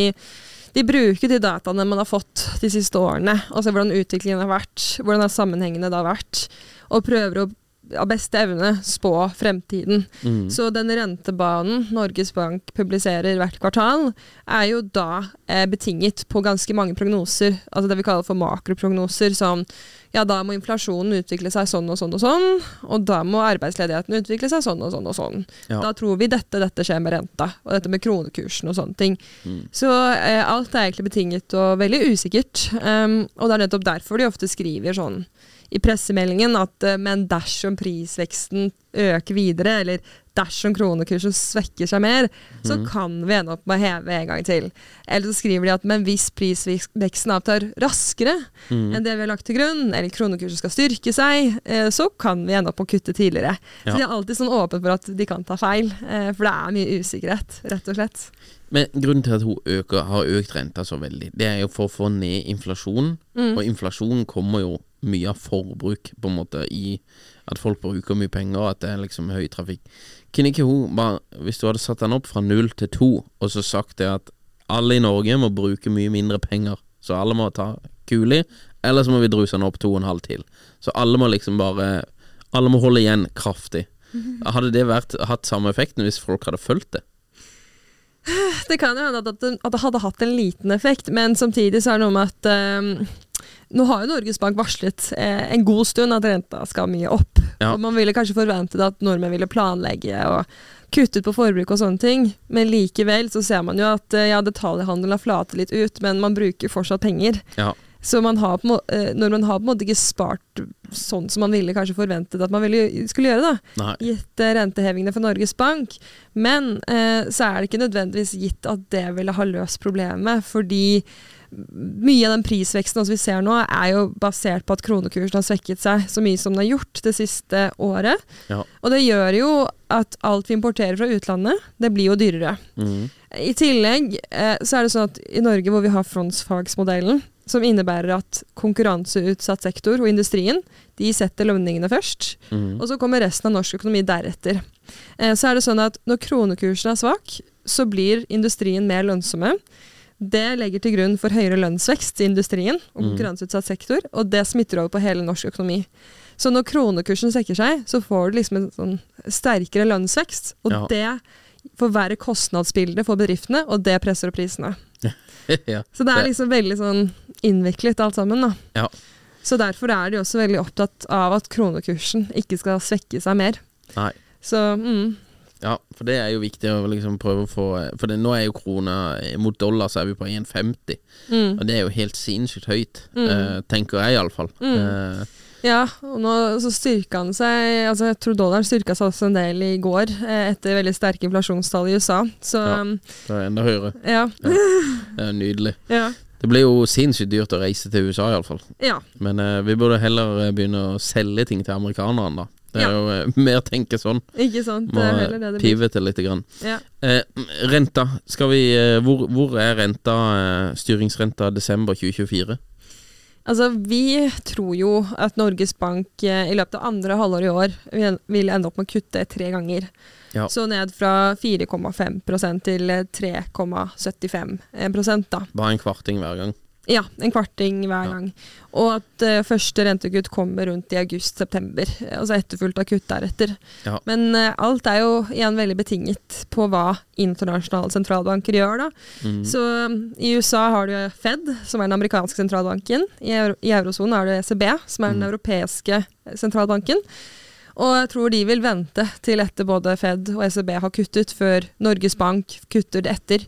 de bruker de dataene man har fått de siste årene, og ser hvordan utviklingen har vært, hvordan sammenhengene sammenhengene har vært, og prøver å av beste evne spå fremtiden. Mm. Så den rentebanen Norges Bank publiserer hvert kvartal, er jo da eh, betinget på ganske mange prognoser, altså det vi kaller for makroprognoser, som ja, da må inflasjonen utvikle seg sånn og sånn og sånn, og da må arbeidsledigheten utvikle seg sånn og sånn og sånn. Ja. Da tror vi dette, dette skjer med renta, og dette med kronekursen og sånne ting. Mm. Så eh, alt er egentlig betinget og veldig usikkert, um, og det er nettopp derfor de ofte skriver sånn i pressemeldingen at eh, men dersom prisveksten øker videre, eller dersom kronekursen svekker seg mer, så Mhm. kan vi ende opp med å heve en gang til. Eller så skriver de at men hvis prisveksten avtar raskere Mm. enn det vi har lagt til grunn, eller kronekursen skal styrke seg, eh, så kan vi ende opp med å kutte tidligere. Ja. Så de er alltid sånn åpne for at de kan ta feil, eh, for det er mye usikkerhet, rett og slett. Men grunnen til at hun øker, har økt renta så veldig, det er jo for å få ned inflasjonen. Mm. Og inflasjonen kommer jo mye av forbruk, på en måte, i at folk bruker mye penger, og at det er liksom høy trafikk. Kunne ikke hun bare, hvis du hadde satt den opp fra null til to, og så sagt det at alle i Norge må bruke mye mindre penger, så alle må ta kuli, eller så må vi druse den opp to og en halv til. Så alle må liksom bare Alle må holde igjen kraftig. Hadde det vært, hatt samme effekten hvis folk hadde fulgt det? Det kan jo hende at, det- hadde hatt en liten effekt, men samtidig så er det noe med at eh, Nå har jo Norges Bank varslet eh, en god stund at renta skal mye opp. Ja. Og man ville kanskje forventet at nordmenn ville planlegge og kuttet på forbruk og sånne ting, men likevel så ser man jo at eh, ja, detaljhandelen har flatet litt ut, men man bruker fortsatt penger. Ja. Så man har på, eh, når man har på en måte ikke spart sånn som man ville kanskje forventet at man ville, skulle gjøre, da, Nei. gitt eh, rentehevingene fra Norges Bank, men eh, så er det ikke nødvendigvis gitt at det ville ha løst problemet, fordi mye av den prisveksten vi ser nå, er jo basert på at kronekursen har svekket seg så mye som den har gjort det siste året. Ja. Og det gjør jo at alt vi importerer fra utlandet, det blir jo dyrere. Mm. I tillegg eh, så er det sånn at i Norge hvor vi har frontfagsmodellen, som innebærer at konkurranseutsatt sektor og industrien, de setter lønningene først, mm. og så kommer resten av norsk økonomi deretter. Eh, så er det sånn at når kronekursen er svak, så blir industrien mer lønnsomme. Det legger til grunn for høyere lønnsvekst i industrien og Mhm. konkurranseutsatt sektor, og det smitter over på hele norsk økonomi. Så når kronekursen svekker seg, så får du liksom en sånn sterkere lønnsvekst, og Ja. det forverrer kostnadsbildet for bedriftene, og det presser opp prisene. ja. Så det er liksom veldig sånn innviklet alt sammen, da. Ja. Så derfor er de også veldig opptatt av at kronekursen ikke skal svekke seg mer. Nei. Så mm, Ja, for det er jo viktig å liksom prøve å få For det, nå er jo krona Mot dollar så er vi på 1,50. mm. Og det er jo helt sinnssykt høyt, Mm. uh, tenker jeg iallfall. Mm. Uh, Ja, og nå så styrka han seg Altså jeg tror dollaren styrka seg også en del i går, eh, etter veldig sterke inflasjonstall i USA. Så Ja. det er enda høyere. ja. Det er nydelig. Ja. Det blir jo sinnssykt dyrt å reise til USA, iallfall. ja. Men eh, vi burde heller eh, begynne å selge ting til amerikanerne, da. Det er Ja. jo eh, mer tenke sånn. Ikke sant. Må Det er heller det det blir. pivote litt. Grann. Ja. Eh, renta. Skal vi eh, hvor, hvor er renta, eh, styringsrenta desember 2024? Altså, vi tror jo at Norges Bank i løpet av andre halvår i år vil- ende opp med å kutte tre ganger. Ja. Så ned fra 4,5 til eh, 3,75 da. Bare en kvarting hver gang. Ja, en kvarting hver Ja. gang. Og at uh, første rentekutt kommer rundt i august-september. eh, Altså etterfulgt av kutt deretter. Ja. Men uh, alt er jo igjen veldig betinget på hva internasjonale sentralbanker gjør, da. Mm. Så um, i USA har du Fed, som er den amerikanske sentralbanken. I, euro, i eurosonen har du ECB, som er den mm. europeiske sentralbanken. Og jeg tror de vil vente til etter både Fed og ECB har kuttet, før Norges Bank kutter det etter.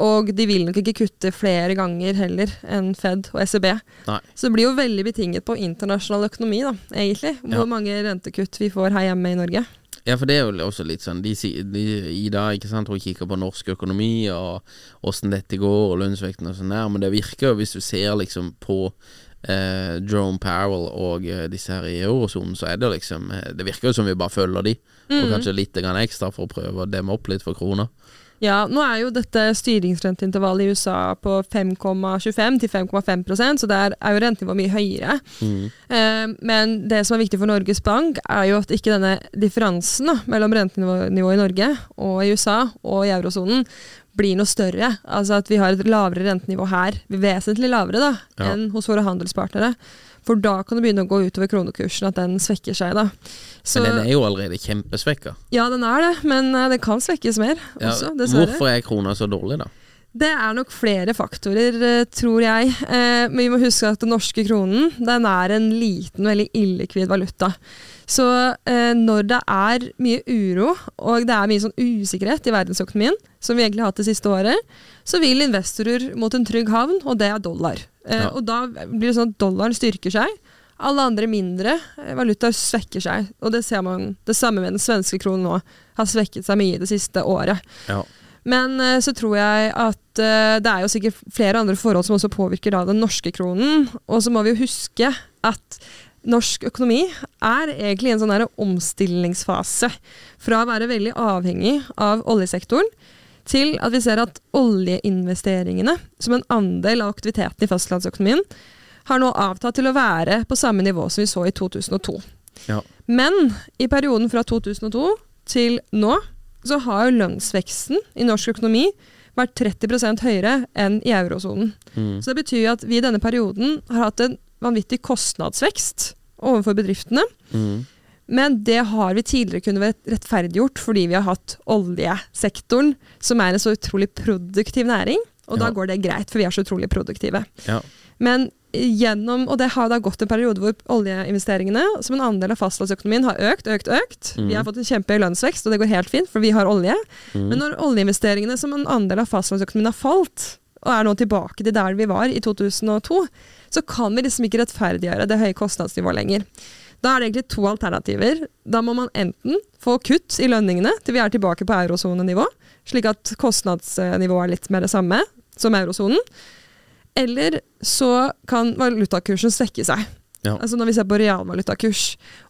Og de vil nok ikke kutte flere ganger heller enn Fed og ECB. Nei. Så det blir jo veldig betinget på internasjonal økonomi, da, egentlig. Hvor Ja. mange rentekutt vi får her hjemme i Norge. Ja, for det er jo også litt sånn De, de, Ida ikke sant, hun kikker på norsk økonomi og åssen dette går, og lønnsvekten og sånn der, men det virker jo, hvis du ser liksom på eh, Jerome Powell og eh, disse her i eurosonen, så er det liksom eh, Det virker jo som vi bare følger de, og Mhm. kanskje litt ekstra for å prøve å demme opp litt for krona. Ja, nå er jo dette styringsrenteintervallet i USA på 5,25 til 5,5% så der er jo rentenivået mye høyere. Mm. Eh, men det som er viktig for Norges Bank, er jo at ikke denne differansen da, mellom rentenivået i Norge og i USA og i eurosonen blir noe større. Altså at vi har et lavere rentenivå her, vesentlig lavere da, Ja. enn hos våre handelspartnere. For da kan det begynne å gå utover kronekursen, at den svekker seg. da. Så, Men den er jo allerede kjempesvekka. ja, den er det, men den det kan svekkes mer Ja, også, dessverre. hvorfor er krona så dårlig, da? Det er nok flere faktorer, eh, tror jeg. Eh, men vi må huske at den norske kronen den er en liten, veldig illikvid valuta. Så eh, når det er mye uro, og det er mye sånn usikkerhet i verdensøkonomien, som vi egentlig har hatt det siste året, så vil investorer mot en trygg havn, og det er dollar. Eh, Ja. Og da blir det sånn at dollaren styrker seg. Alle andre mindre eh, valutaer svekker seg. Og det ser man det samme med den svenske kronen nå. Har svekket seg mye det siste året. Ja. Men eh, så tror jeg at eh, det er jo sikkert flere andre forhold som også påvirker da den norske kronen. Og så må vi jo huske at norsk økonomi er egentlig i en sånn omstillingsfase. Fra å være veldig avhengig av oljesektoren til at vi ser at oljeinvesteringene som en andel av aktiviteten i fastlandsøkonomien har nå avtatt til å være på samme nivå som vi så i 2002. Ja. Men i perioden fra 2002 til nå så har jo lønnsveksten i norsk økonomi vært 30% høyere enn i eurosonen. Mm. Så det betyr at vi i denne perioden har hatt en vanvittig kostnadsvekst overfor bedriftene. Mm. Men det har vi tidligere kunnet være rettferdiggjort fordi vi har hatt oljesektoren, som er en så utrolig produktiv næring. og da går det greit, for vi er så utrolig produktive. Ja. Men gjennom, og det har da gått en periode hvor oljeinvesteringene som en andel av fastlandsøkonomien har økt, økt, økt. Vi har fått en kjempehøy lønnsvekst, og det går helt fint, for vi har olje. Men når oljeinvesteringene som en andel av fastlandsøkonomien har falt, og er nå tilbake til der vi var i 2002, så kan vi liksom ikke rettferdiggjøre det høye kostnadsnivået lenger. Da er det egentlig to alternativer. Da må man enten få kutt i lønningene til vi er tilbake på eurosonenivå, slik at kostnadsnivået er litt mer det samme som eurosonen. Eller så kan valutakursen svekke seg. Ja. Altså når vi ser på realvalutakurs.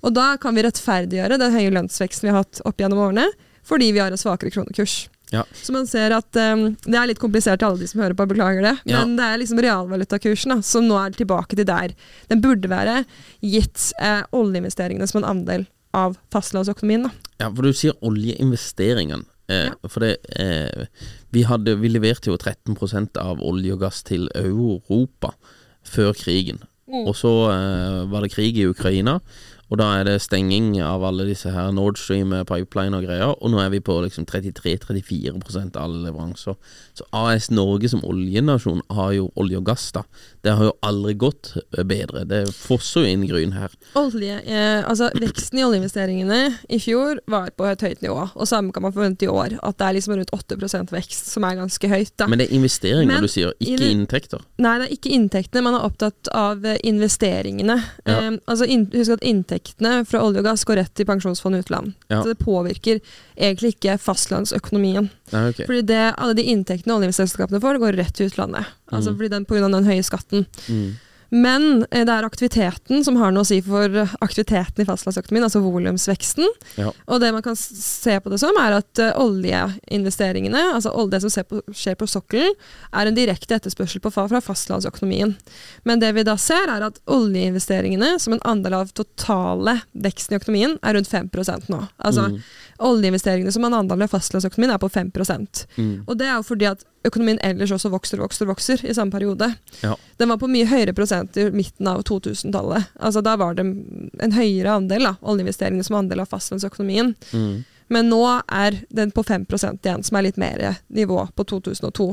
Og da kan vi rettferdiggjøre den høye lønnsveksten vi har hatt opp gjennom årene, fordi vi har en svakere kronekurs. Ja. Så man ser at um, Det er litt komplisert til alle de som hører på, beklager det. Ja. Men det er liksom realvalutakursen da, som nå er tilbake til der den burde være, gitt eh, oljeinvesteringene som en andel av fastlandsøkonomien. Da. Ja, for du sier oljeinvesteringene. Eh, For det eh, vi, hadde, vi leverte jo 13% av olje og gass til Europa før krigen. Og så eh, var det krig i Ukraina, og da er det stenging av alle disse her Nord Stream eh, pipeline og greier, og nå er vi på liksom 33-34% av alle leveranser. Så AS Norge som oljenasjon har jo olje og gass, da. Det har jo aldri gått eh, bedre. Det fosser jo inn gryn her. Olje, eh, altså Veksten i oljeinvesteringene i fjor var på et høyt nivå, og samme kan man forvente i år. At det er liksom rundt 8% vekst, som er ganske høyt. da. Men det er investeringer Men du sier, ikke det- inntekter. Nei, det er ikke inntektene. Man er opptatt av eh, investeringene. Ja. Eh, altså in, Husk at inntektene fra olje og gass går rett til pensjonsfond utland. Ja. Så det påvirker egentlig ikke fastlandsøkonomien. Ja, okay. Fordi det, alle de inntektene oljeselskapene får, går rett til utlandet. Altså fordi den, av den høye skatten. Mm. Men eh, det er aktiviteten som har noe å si for aktiviteten i fastlandsøkonomien, altså volumsveksten. Ja. Og det man kan se på det som, er at eh, oljeinvesteringene, altså det som ser på, skjer på sokkelen, er en direkte etterspørsel på, fra fastlandsøkonomien. Men det vi da ser, er at oljeinvesteringene som en andel av totale veksten i økonomien, er rundt 5% nå. Altså Mm. oljeinvesteringene som en andel av fastlandsøkonomien er på 5 Mm. Og det er jo fordi at økonomien ellers også vokser og vokser, vokser i samme periode. Ja. Den var på mye høyere prosent i midten av 2000-tallet. Altså Da var det en høyere andel da, oljeinvesteringene som andel av fastlandsøkonomien. Mm. Men nå er den på 5% igjen, som er litt mer nivå på 2002.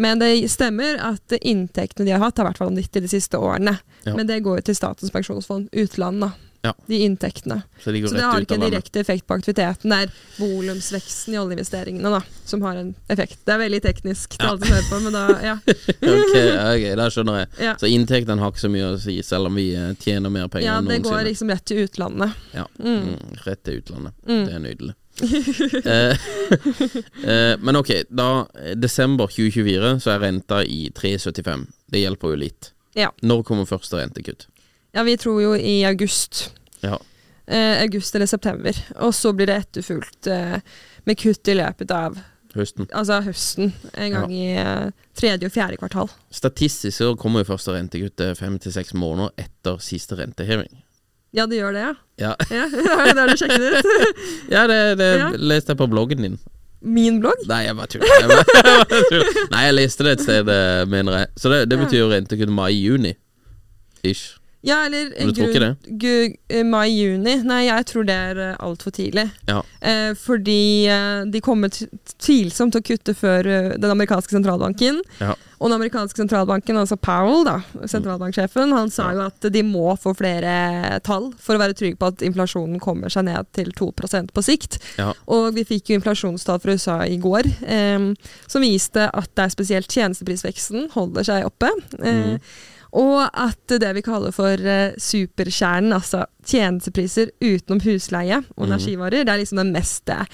Men det stemmer at inntektene de har hatt, har vært vanvittige de siste årene. Ja. Men det går jo til Statens pensjonsfond utland, da. Ja. De inntektene. Så de Så det har ikke en direkte effekt på aktiviteten. Det er volumsveksten i oljeinvesteringene da, som har en effekt. Det er veldig teknisk til Ja. alle som hører på, men da, ja. ok, ok, da skjønner jeg. Ja. Så inntektene har ikke så mye å si, selv om vi eh, tjener mer penger ja, enn det går liksom rett til utlandet. Ja, Mm. mm, rett til utlandet. Mm. Det er nydelig. eh, eh, men ok, da desember 2024 så er renta i 3,75. Det hjelper jo litt. Ja. Når kommer første rentekutt? Ja, vi tror jo i august. Ja. Eh, august eller september. Og så blir det etterfulgt eh, med kutt i løpet av Høsten. altså høsten. En gang i eh, tredje og fjerde kvartal. Statistisk så kommer jo første rentekuttet fem til seks måneder etter siste renteheving. Ja, det gjør det, ja. Ja, ja det har du sjekket ut. ja det, det Ja. leste jeg på bloggen din. Min blogg? Nei, jeg bare tuller. Jeg bare, jeg bare tuller. Nei, jeg leste det et sted, eh, mener jeg. Så det, det betyr jo rentekutt mai-juni. Ish. Ja, eller gu- eh, mai-juni. Nei, jeg tror det er uh, altfor tidlig. Ja. Eh, fordi eh, de kommer tvilsomt til å kutte før eh, den amerikanske sentralbanken. Ja. Og den amerikanske sentralbanken, altså Powell, da, sentralbanksjefen, han sa jo at de må få flere tall for å være trygg på at inflasjonen kommer seg ned til 2% på sikt. Ja. Og vi fikk jo inflasjonstall fra USA i går eh, som viste at det er spesielt tjenesteprisveksten holder seg oppe. Eh, Og at det vi kaller for eh, superkjernen, altså tjenestepriser utenom husleie og Mhm. energivarer, det er liksom den mest eh,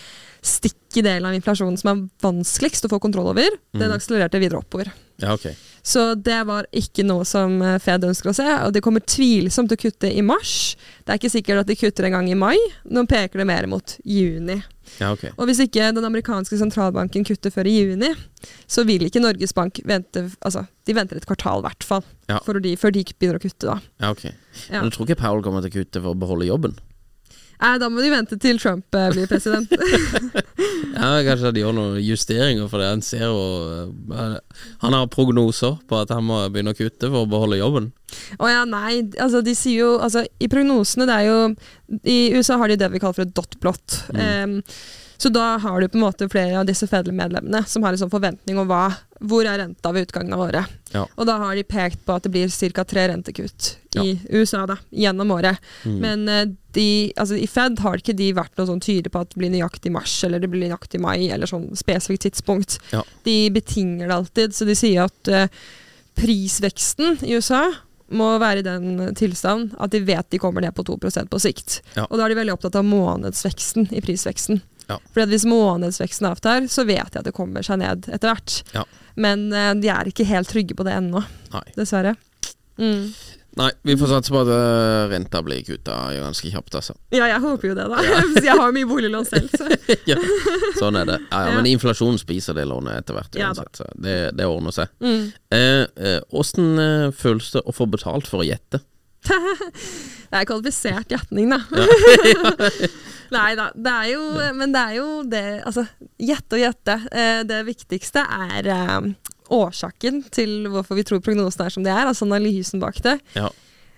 stikke delen av inflasjonen som er vanskeligst å få kontroll over. Den Mhm. akselererte videre oppover. Ja, ok. Så det var ikke noe som eh, Fed ønsker å se, og de kommer tvilsomt til å kutte i mars. Det er ikke sikkert at de kutter en gang i mai. Nå peker det mer mot juni. Ja, okay. Og hvis ikke den amerikanske sentralbanken kutter før i juni, så vil ikke Norges Bank vente Altså, de venter et kvartal, i hvert fall, Ja. før de begynner å kutte, da. Ja, ok. Ja. Men du tror ikke Powell kommer til å kutte for å beholde jobben? Nei, da må de vente til Trump eh, blir president. Ja, Kanskje de gjør noen justeringer for det. Han ser jo eh, Han har prognoser på at han må begynne å kutte for å beholde jobben. Å ja, nei, altså de sier jo Altså, i prognosene, det er jo I USA har de det vi kaller for et dot plot. Mm. Um, Så da har du på en måte flere av disse Federal-medlemmene som har en sånn forventning om hva, hvor er renta ved utgangen av året. Ja. Og da har de pekt på at det blir ca. tre rentekutt Ja. i USA da, gjennom året. Mm. Men eh, de, altså, i Fed har ikke de vært noe sånn tydelig på at det blir nøyaktig mars eller det blir nøyaktig mai, eller sånn spesifikt tidspunkt. Ja. De betinger det alltid, så de sier at uh, prisveksten i USA må være i den tilstand at de vet de kommer ned på 2% på sikt. Og da er de veldig opptatt av månedsveksten i prisveksten. Ja. For at hvis månedsveksten avtar, så vet de at det kommer seg ned etter hvert. Ja. Men uh, de er ikke helt trygge på det ennå, dessverre. Mm. Nei, vi får satse på at eh, renta blir kutta ganske kjapt, altså. Ja, jeg håper jo det, da. jeg har mye boliglån selv, så. ja, sånn er det. Ja, ja, Ja. Men inflasjonen spiser det lånet etter hvert Ja uansett, så det, det ordner seg. Mm. Eh, eh, eh, føles det å få betalt for å gjette? Det er kvalifisert gjetning, da. Nei da. Det er jo Men det er jo det Altså, gjette og gjette. Eh, det viktigste er eh, årsaken til hvorfor vi tror prognosen er som de er, altså analysen bak det. Ja.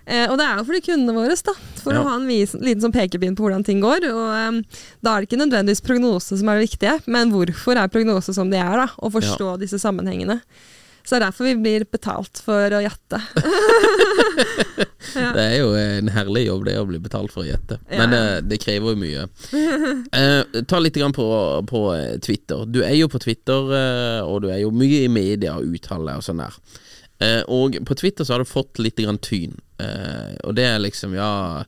Eh, og det er jo for de kundene våre, da. For Ja. å ha en liten sånn pekepinn på hvordan ting går. Og um, da er det ikke nødvendigvis prognose som er det viktige, men hvorfor er prognose som de er, da. Og forstå disse sammenhengene. Så det er derfor vi blir betalt for å gjette. ja. Det er jo en herlig jobb det å bli betalt for å gjette, Ja. men eh, det krever jo mye. Uh, ta litt grann på, på eh, Twitter. Du er jo på Twitter, uh, og du er jo mye i media og uttaler og sånn der. Og på Twitter så har du fått litt grann tyn, og det er liksom, ja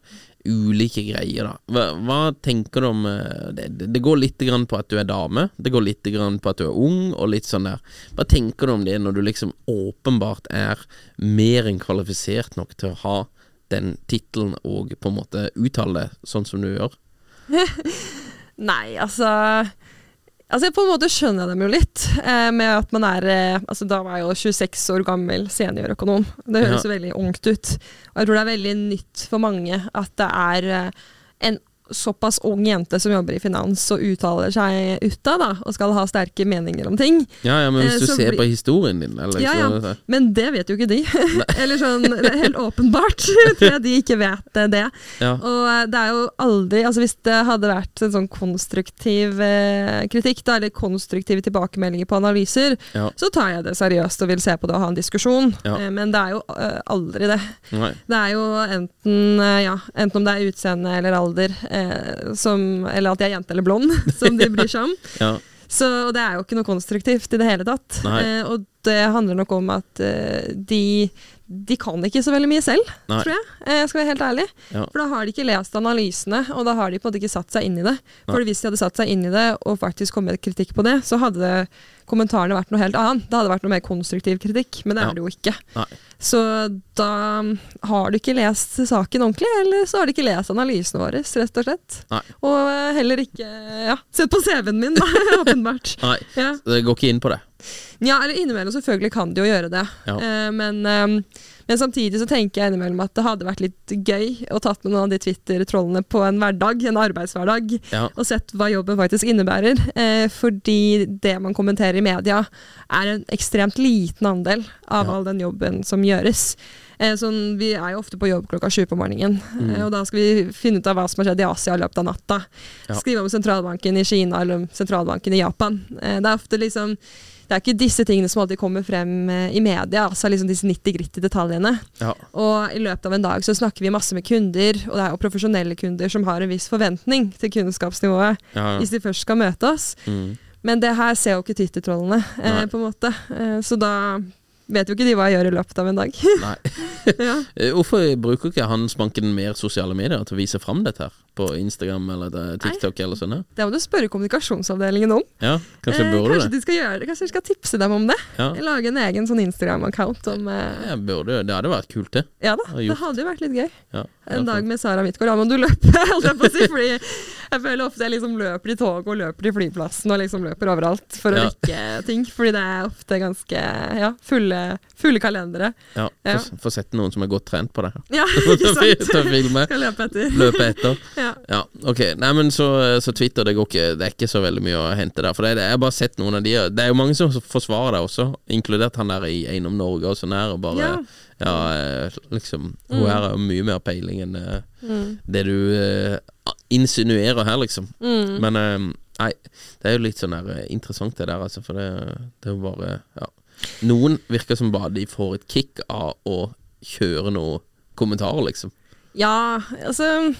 Ulike greier, da. Hva, hva tenker du om eh, det, det- går litt grann på at du er dame, det går litt grann på at du er ung, og litt sånn der. Hva tenker du om det når du liksom åpenbart er mer enn kvalifisert nok til å ha den tittelen og på en måte uttale det sånn som du gjør? Nei, altså Altså På en måte skjønner jeg dem jo litt, eh, med at man er eh, Altså Da var jeg jo 26 år gammel seniorøkonom. Det høres Ja. veldig ungt ut. Og jeg tror det er veldig nytt for mange at det er eh, en såpass ung jente som jobber i finans og uttaler seg utad, da, og skal ha sterke meninger om ting. Ja, ja, men Eh, hvis du ser på historien din, eller Ja, ja. Men det vet jo ikke de. Eller sånn, helt åpenbart tror jeg de ikke vet eh, det. Ja. Og eh, det er jo aldri Altså Hvis det hadde vært en sånn konstruktiv eh, kritikk, da, eller konstruktive tilbakemeldinger på analyser, Ja. så tar jeg det seriøst og vil se på det og ha en diskusjon. Ja. Eh, men det er jo eh, aldri det. Nei. Det er jo enten, eh, ja, enten om det er utseende eller alder, eh, som, eller at jeg er jente eller blond, som de bryr seg om. Ja. Så og det er jo ikke noe konstruktivt i det hele tatt. Eh, og det handler nok om at eh, de, de kan ikke så veldig mye selv, Nei. tror jeg. Eh, jeg skal være helt ærlig. Ja. For da har de ikke lest analysene, og da har de på en måte ikke satt seg inn i det. For Nei. hvis de hadde satt seg inn i det og faktisk kommet med kritikk på det, så hadde kommentarene vært noe helt annet. Det hadde vært noe mer konstruktiv kritikk, men det er det jo ikke. Nei. Så da har du ikke lest saken ordentlig, eller så har du ikke lest analysene våre, rett og slett. Nei. Og eh, heller ikke ja, sett på CV-en min, da, åpenbart. Nei. Ja. Det går ikke inn på det. Ja, eller innimellom selvfølgelig kan de jo gjøre det. Ja. Eh, men, eh, men samtidig så tenker jeg innimellom at det hadde vært litt gøy å tatt med noen av de Twitter-trollene på en hverdag, en arbeidshverdag, Ja. og sett hva jobben faktisk innebærer. Eh, fordi det man kommenterer i media, er en ekstremt liten andel av Ja. all den jobben som gjøres. Eh, sånn, vi er jo ofte på jobb klokka sju på morgenen, Mm. og da skal vi finne ut av hva som har skjedd i Asia i løpet av natta. Skrive om sentralbanken i Kina eller om sentralbanken i Japan. Det er ofte liksom det er ikke disse tingene som alltid kommer frem eh, i media, altså liksom disse 90-gritty detaljene. Ja. Og i løpet av en dag så snakker vi masse med kunder, og det er jo profesjonelle kunder som har en viss forventning til kunnskapsnivået Ja, ja. hvis de først skal møte oss. Mm. Men det her ser jo ikke Twitter-trollene, eh, på en måte. Eh, så da vet jo ikke de hva jeg gjør i løpet av en dag. Nei. ja. Eh, Hvorfor bruker ikke Handelsbanken mer sosiale medier til å vise fram dette her? På Instagram eller TikTok TikTok eller sånn? Det må du spørre kommunikasjonsavdelingen om. Ja, kanskje Eh, burde kanskje det? de skal gjøre det, kanskje de skal tipse dem om det. Ja. Lage en egen sånn Instagram-account om eh, Ja, burde, det hadde vært kult, det. Ja da, det hadde jo vært litt gøy. Ja, En dag med Sara Midtgaard. Da må du løpe, holdt jeg på å si. Fordi jeg føler ofte jeg liksom løper i tog og løper til flyplassen og liksom løper overalt for å Ja. rekke ting. Fordi det er ofte ganske ja, fulle, fulle kalendere. Ja, Ja. Få sett noen som er godt trent på det. Ja, ikke sant? filme. Skal løpe etter. Løpe etter. Ja. Ja, ok. Nei, men så, så Twitter, det, går ikke, det er ikke så veldig mye å hente der. For det, jeg har bare sett noen av de Det er jo mange som forsvarer det også, inkludert han der i Eiendom Norge og sånn her. Og bare Ja. Ja, eh, liksom Hun Mm. her har mye mer peiling enn eh, Mm. det du uh, insinuerer her, liksom. Mm. Men eh, Nei, det er jo litt sånn der, eh, interessant det der, altså, for det, det er jo bare ja. Noen virker som bare de får et kick av å kjøre noen kommentarer, liksom. Ja, altså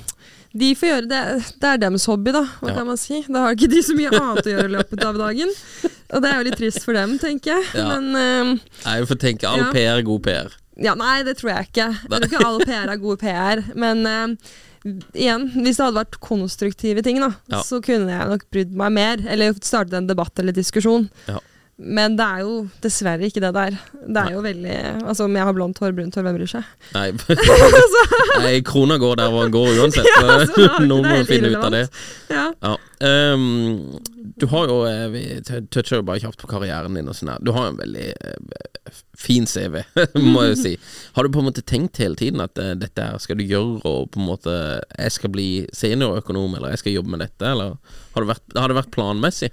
De får gjøre det. Det er deres hobby, da. Hva Ja. kan man si? Da har ikke de så mye annet å gjøre i løpet av dagen. Og det er jo litt trist for dem, tenker jeg. Ja. Men uh, Nei, jeg får tenke all Ja. PR er god PR. Ja, nei, det tror jeg ikke. Jeg tror ikke all PR er god PR. Men uh, igjen, hvis det hadde vært konstruktive ting, da, Ja. så kunne jeg nok brydd meg mer. Eller startet en debatt eller diskusjon. Ja. Men det er jo dessverre ikke det der. Det er jo veldig Altså, om jeg har blondt hår, brunt hår, hvem bryr seg? Nei, Nei krona går der hvor den går uansett. Ja, altså, er Noen må finne ut av det. Ja. Ja. Um, du har jo eh, Vi toucher jo bare kjapt på karrieren din og sånn her. Du har jo en veldig uh, fin CV, må jeg jo si. Har du på en måte tenkt hele tiden at uh, dette skal du gjøre, og på en måte jeg skal bli seniorøkonom, eller jeg skal jobbe med dette, eller har det vært, har det vært planmessig?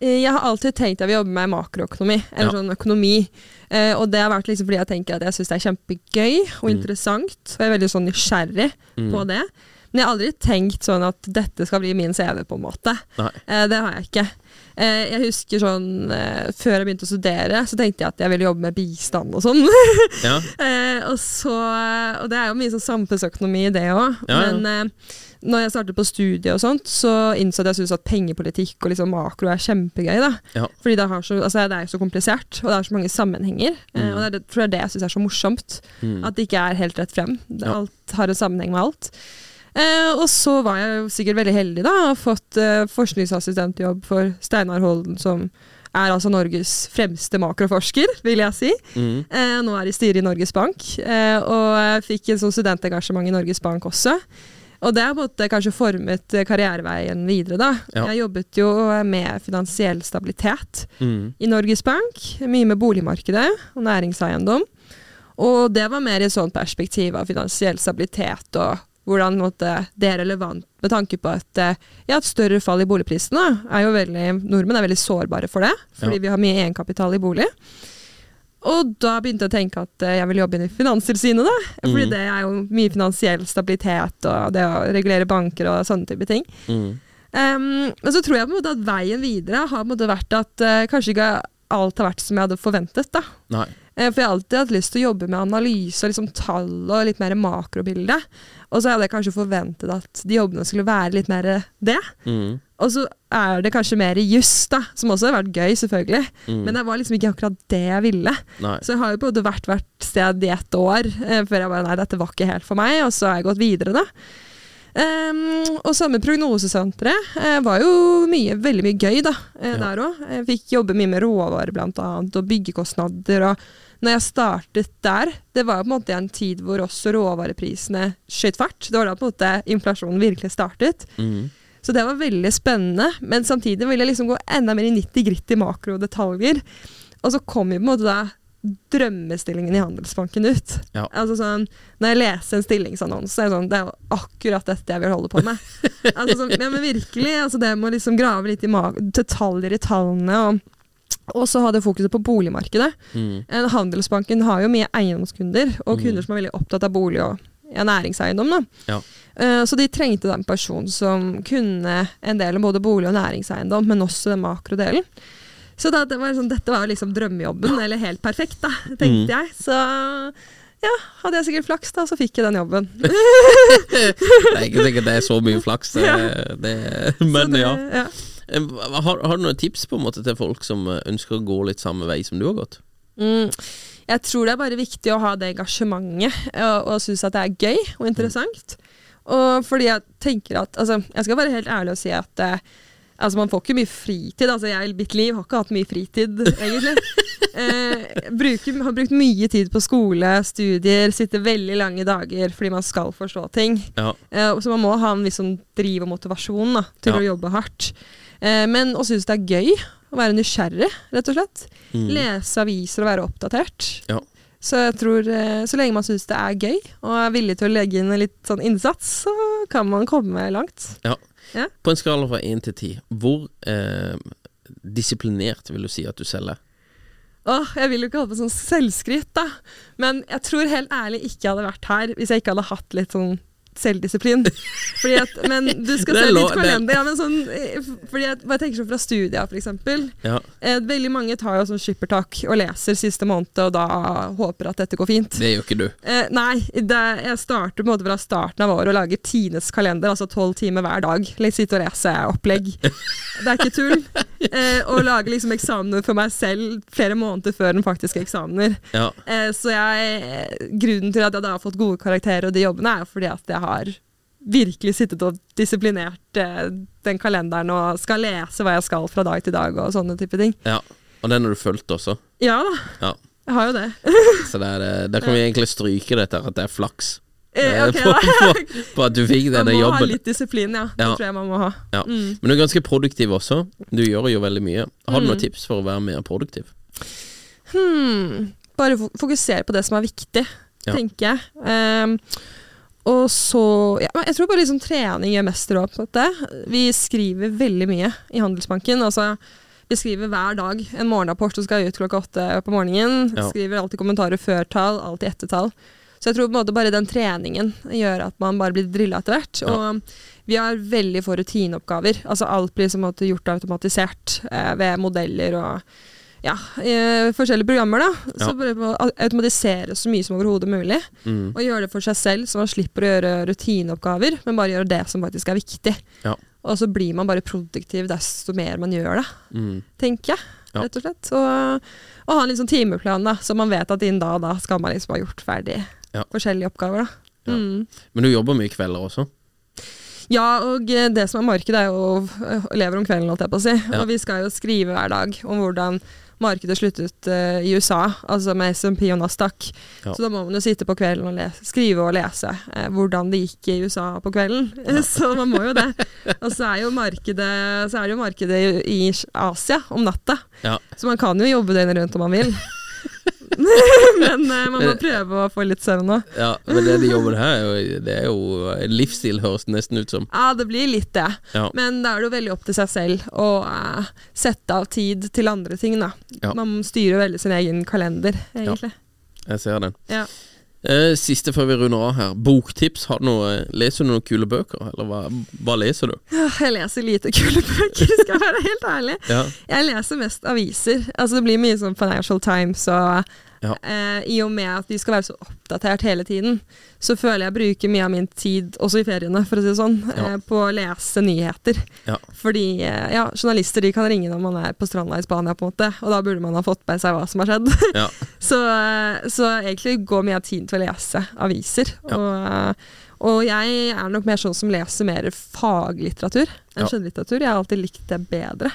Eh, Jeg har alltid tenkt jeg vil jobbe med makroøkonomi, eller Ja. sånn økonomi. Eh, og det har vært liksom fordi jeg tenker at jeg syns det er kjempegøy og Mm. interessant. Og jeg er veldig sånn nysgjerrig Mm. på det. Men jeg har aldri tenkt sånn at dette skal bli min CV, på en måte. Eh, det har jeg ikke. Eh, jeg husker sånn eh, Før jeg begynte å studere, så tenkte jeg at jeg ville jobbe med bistand og sånn. Ja. Eh, og, så, og det er jo mye sånn samfunnsøkonomi i det òg. Ja, ja. Men når jeg startet på studiet og sånt, så innså jeg at at pengepolitikk og liksom makro er kjempegøy. da. Ja. Fordi det, har så, altså det er jo så komplisert, og det er så mange sammenhenger. Mm. og det er det, tror jeg det jeg syns er så morsomt. Mm. At det ikke er helt rett frem. Alt har en sammenheng med alt. Eh, og så var jeg sikkert veldig heldig da, og fått eh, forskningsassistentjobb for Steinar Holden, som er altså Norges fremste makroforsker, vil jeg si. Mm. Eh, nå er i styret i Norges Bank, eh, og jeg fikk en sånn studentengasjement i Norges Bank også. Og det har kanskje formet eh, karriereveien videre, da. Ja. Jeg jobbet jo med finansiell stabilitet Mm. i Norges Bank, mye med boligmarkedet og næringseiendom. Og det var mer i sånn perspektiv av finansiell stabilitet og hvordan måtte, det er relevant med tanke på at eh, ja, et større fall i boligprisene er jo veldig Nordmenn er veldig sårbare for det, fordi Ja. vi har mye egenkapital i bolig. Og da begynte jeg å tenke at eh, jeg vil jobbe i Finanstilsynet, da. Fordi mm. det er jo mye finansiell stabilitet og det å regulere banker og sånne type ting. Mm. Um, men så tror jeg på en måte at veien videre har på en måte vært at uh, kanskje ikke alt har vært som jeg hadde forventet. da. Nei. Eh, for jeg har alltid hatt lyst til å jobbe med analyse og liksom tall og litt mer makrobilde. Og så hadde jeg kanskje forventet at de jobbene skulle være litt mer det. Mm. Og så er det kanskje mer juss, da, som også har vært gøy, selvfølgelig. Mm. Men det var liksom ikke akkurat det jeg ville. Nei. Så jeg har jo på en måte vært hvert sted i ett år eh, før jeg bare nei, dette var ikke helt for meg, og så har jeg gått videre, da. Um, og samme prognosesenteret eh, var jo mye, veldig mye gøy da, eh, Ja. der òg. Fikk jobbe mye med råvarer blant annet, og byggekostnader. og når jeg startet der, det var på en måte en tid hvor også råvareprisene skjøt fart. Det var da på en måte inflasjonen virkelig startet. Mm. Så det var veldig spennende, men samtidig ville jeg liksom gå enda mer i 90 gritt i makrodetaljer. Og så kom jo på en måte da drømmestillingen i Handelsbanken ut. Ja. Altså sånn, Når jeg leser en stillingsannonse, er det sånn, det er jo akkurat dette jeg vil holde på med. altså sånn, ja, men virkelig, altså Det med å liksom grave litt i detaljer i tallene. og og så hadde fokuset på boligmarkedet. Mm. Handelsbanken har jo mye eiendomskunder, og Mm. kunder som er veldig opptatt av bolig og ja, næringseiendom. Da. Ja. Uh, Så de trengte da en person som kunne en del om både bolig og næringseiendom, men også den makrodelen. Så da, det var sånn, dette var jo liksom drømmejobben, eller helt perfekt, da, tenkte Mm. jeg. Så ja, hadde jeg sikkert flaks, da, så fikk jeg den jobben. Det er ikke sikkert det er så mye flaks, det, det, men det- ja. ja. Eh, Har, har du noen tips på en måte til folk som eh, ønsker å gå litt samme vei som du har gått? Mm. Jeg tror det er bare viktig å ha det engasjementet, og, og synes at det er gøy og interessant. Og fordi jeg tenker at Altså, jeg skal være helt ærlig og si at eh, Altså, man får ikke mye fritid. Altså, jeg i mitt liv har ikke hatt mye fritid, egentlig. Eh, bruker, har brukt mye tid på skole, studier, sitter veldig lange dager fordi man skal forstå ting. Ja. Eh, så man må ha en viss sånn driv og motivasjon da, til Ja. å jobbe hardt. Eh, men å synes det er gøy å være nysgjerrig, rett og slett. Mm. Lese aviser og være oppdatert. Ja. Så jeg tror, eh, så lenge man syns det er gøy, og er villig til å legge inn litt sånn innsats, så kan man komme langt. Ja. Ja. På en skala fra én til ti, hvor eh, disiplinert vil du si at du selger? Åh, jeg vil jo ikke holde på sånn selvskryt, da. Men jeg tror helt ærlig ikke jeg hadde vært her hvis jeg ikke hadde hatt litt sånn selvdisiplin. Fordi at, men du skal se litt kalender. Ja, men sånn, eh, fordi at, bare tenker sånn fra studia, eksempel. Ja, Eh, veldig mange tar jo sånn skippertak og leser siste måned, og da håper at dette går fint. det gjør ikke du. Eh, nei, det, jeg starter på en måte fra starten av året og lager Tines kalender, altså tolv timer hver dag. Litt sitte og lese opplegg. Det er ikke tull. Eh, og lage liksom eksamener for meg selv flere måneder før den faktiske eksamener. Ja, Eh, så jeg, grunnen til at jeg da har fått gode karakterer og de jobbene, er fordi at jeg har virkelig sittet og disiplinert eh, den kalenderen og skal lese hva jeg skal fra dag til dag og sånne type ting. ja. Og den har du fulgt også. Ja da, Ja. jeg har jo det. Så det er, der kan vi egentlig stryke dette at det er flaks. Eh, okay, på, på, på at du fikk Man denne må ha litt disiplin, ja. Det Ja. tror jeg man må ha. Ja. Mm. Men du er ganske produktiv også. Du gjør jo veldig mye. Har du Mm. noen tips for å være mer produktiv? Hmm. Bare fokusere på det som er viktig, Ja. tenker jeg. Um, og så ja, Jeg tror bare liksom trening gjør mest råd på dette. Vi skriver veldig mye i Handelsbanken. Altså, vi skriver hver dag en morgenrapport som skal ut klokka åtte på morgenen. Ja. Skriver alltid kommentarer før tall, alltid etter tall. Så jeg tror på en måte bare den treningen gjør at man bare blir drilla etter hvert. Ja. Og vi har veldig få rutineoppgaver. Altså alt blir som måte gjort automatisert eh, ved modeller og ja, eh, forskjellige programmer. da. Så Ja. bare må automatisere så mye som overhodet mulig. Mm. Og gjøre det for seg selv, så man slipper å gjøre rutineoppgaver, men bare gjøre det som faktisk er viktig. Ja. Og så blir man bare produktiv desto mer man gjør det, Mm. tenker jeg. Ja. Rett og slett. Og, og ha en liksom timeplan, da, så man vet at innen da og da skal man liksom ha gjort ferdig Ja. forskjellige oppgaver. da. Ja. Mm. Men du jobber mye kvelder også? Ja, og eh, det som er markedet er jo eh, lever om kvelden, holdt jeg på å si. Ja. Og vi skal jo skrive hver dag om hvordan markedet sluttet uh, i USA, altså med SMP og Nasdaq. Ja. Så da må man jo sitte på kvelden og lese, skrive og lese eh, hvordan det gikk i USA på kvelden. så man må jo det. Og så er, jo markedet, så er jo markedet i, i Asia om natta, Ja. så man kan jo jobbe døgnet rundt om man vil. Men uh, man må prøve å få litt søvn òg. Ja, men det de jobber her, er det er jo en livsstil, høres det nesten ut som. Ja, det blir litt det. Ja. Men da er det jo veldig opp til seg selv å uh, sette av tid til andre ting, da. Ja. Man styrer veldig sin egen kalender, egentlig. Jeg ser den. Ja. Eh, siste før vi runder av her. Boktips. Har du noe, leser du noen kule bøker, eller hva, hva leser du? Jeg leser lite kule bøker, skal jeg være helt ærlig. Ja. Jeg leser mest aviser. Altså Det blir mye sånn Financial Times og Ja. eh, I og med at vi skal være så oppdatert hele tiden, så føler jeg bruker mye av min tid, også i feriene, for å si det sånn, Ja. eh, på å lese nyheter. Ja. Fordi eh, ja, journalister de kan ringe når man er på stranda i Spania, på en måte, og da burde man ha fått med seg hva som har skjedd. Ja. så, eh, så egentlig går mye av tiden til å lese aviser. Ja. Og, eh, og jeg er nok mer sånn som leser mer faglitteratur enn Ja. skjønnlitteratur. Jeg har alltid likt det bedre.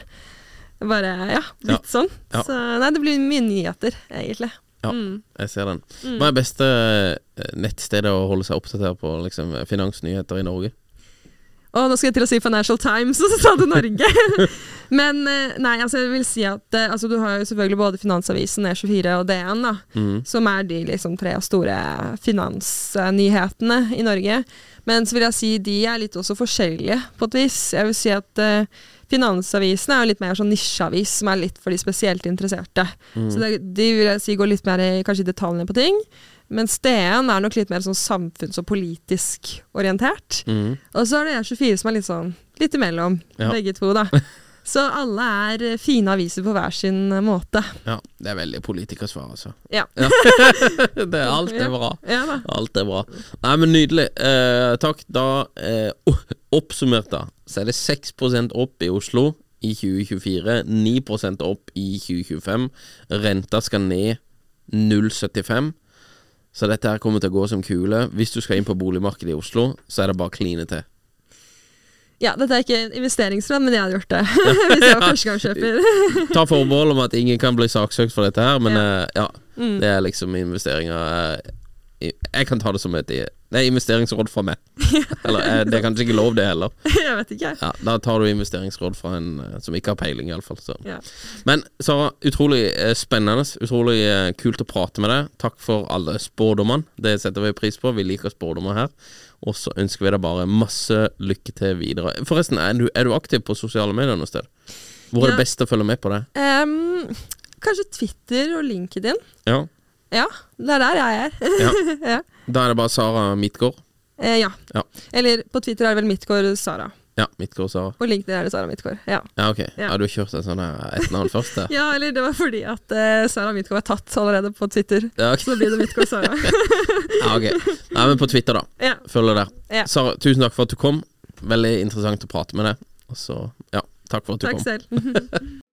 Bare, ja, Ja. litt sånn. Ja. Så nei, det blir mye nyheter, egentlig. Ja. Mm. Jeg ser den. Mm. Hva er beste eh, nettstedet å holde seg oppdatert på liksom, finansnyheter i Norge? Og nå skal jeg til å si Financial Times, og så sa du Norge. Men eh, nei, altså jeg vil si at eh, altså, du har jo selvfølgelig både Finansavisen, E24 og DN, da, Mm. som er de liksom tre store finansnyhetene i Norge. Men så vil jeg si de er litt også forskjellige, på et vis. Jeg vil si at eh, Finansavisen er jo litt mer sånn nisjeavis, som er litt for de spesielt interesserte. Mm. Så det, de vil jeg si går litt mer i kanskje detaljene på ting. Mens DN er nok litt mer sånn samfunns- og politisk orientert. Mm. Og så er det E24 som er litt sånn litt imellom, Ja. begge to, da. Så alle er eh, fine aviser på hver sin eh, måte. Ja, det er veldig politikersvar, altså. Ja. det er, alt er bra. Ja da. Alt er bra. Nei, men nydelig. Eh, takk. Da eh, oppsummert, da, så er det 6% opp i Oslo i 2024. 9% opp i 2025. Renta skal ned 0,75. Så dette her kommer til å gå som kule. Hvis du skal inn på boligmarkedet i Oslo, så er det bare å kline til. Ja, dette er ikke en investeringsråd, men jeg hadde gjort det. Hvis jeg var førstegangskjøper. Ta forbehold om at ingen kan bli saksøkt for dette her, men Ja. eh, ja. Mm. Det er liksom investeringer eh, Jeg kan ta det som et Det er investeringsråd fra meg. Eller eh, det er kanskje ikke lov, det heller. jeg vet ikke. Ja, Da tar du investeringsråd fra en eh, som ikke har peiling, iallfall. Ja. Men Sara, utrolig eh, spennende. Utrolig kult å prate med deg. Takk for alle spådommene. Det setter vi pris på. Vi liker spådommer her. Og så ønsker vi deg bare masse lykke til videre. Forresten, er du, er du aktiv på sosiale medier noe sted? Hvor er Ja. det best å følge med på det? Um, kanskje Twitter og LinkedIn. Ja, Ja, det er der jeg er. Ja. Da er det bare Sara Midtgaard. Eh, ja. Ja. Eller på Twitter er det vel Midtgaard Sara. Ja, Midtgaard Sara. På LinkedIn er det Sara Midtgaard. Ja. Ja, ok. Ja. Ja, du kjørt en sånn her ett navn først der? ja, eller det var fordi at uh, Sara Midtgaard er tatt allerede på Twitter. Ja, ok. Så blir det Midtgaard Sara. Ja, ok. Nei, men på Twitter, da. ja. Følger der. Ja. Sara, tusen takk for at du kom. Veldig interessant å prate med deg. Og så, ja, takk for at du Takk kom. selv.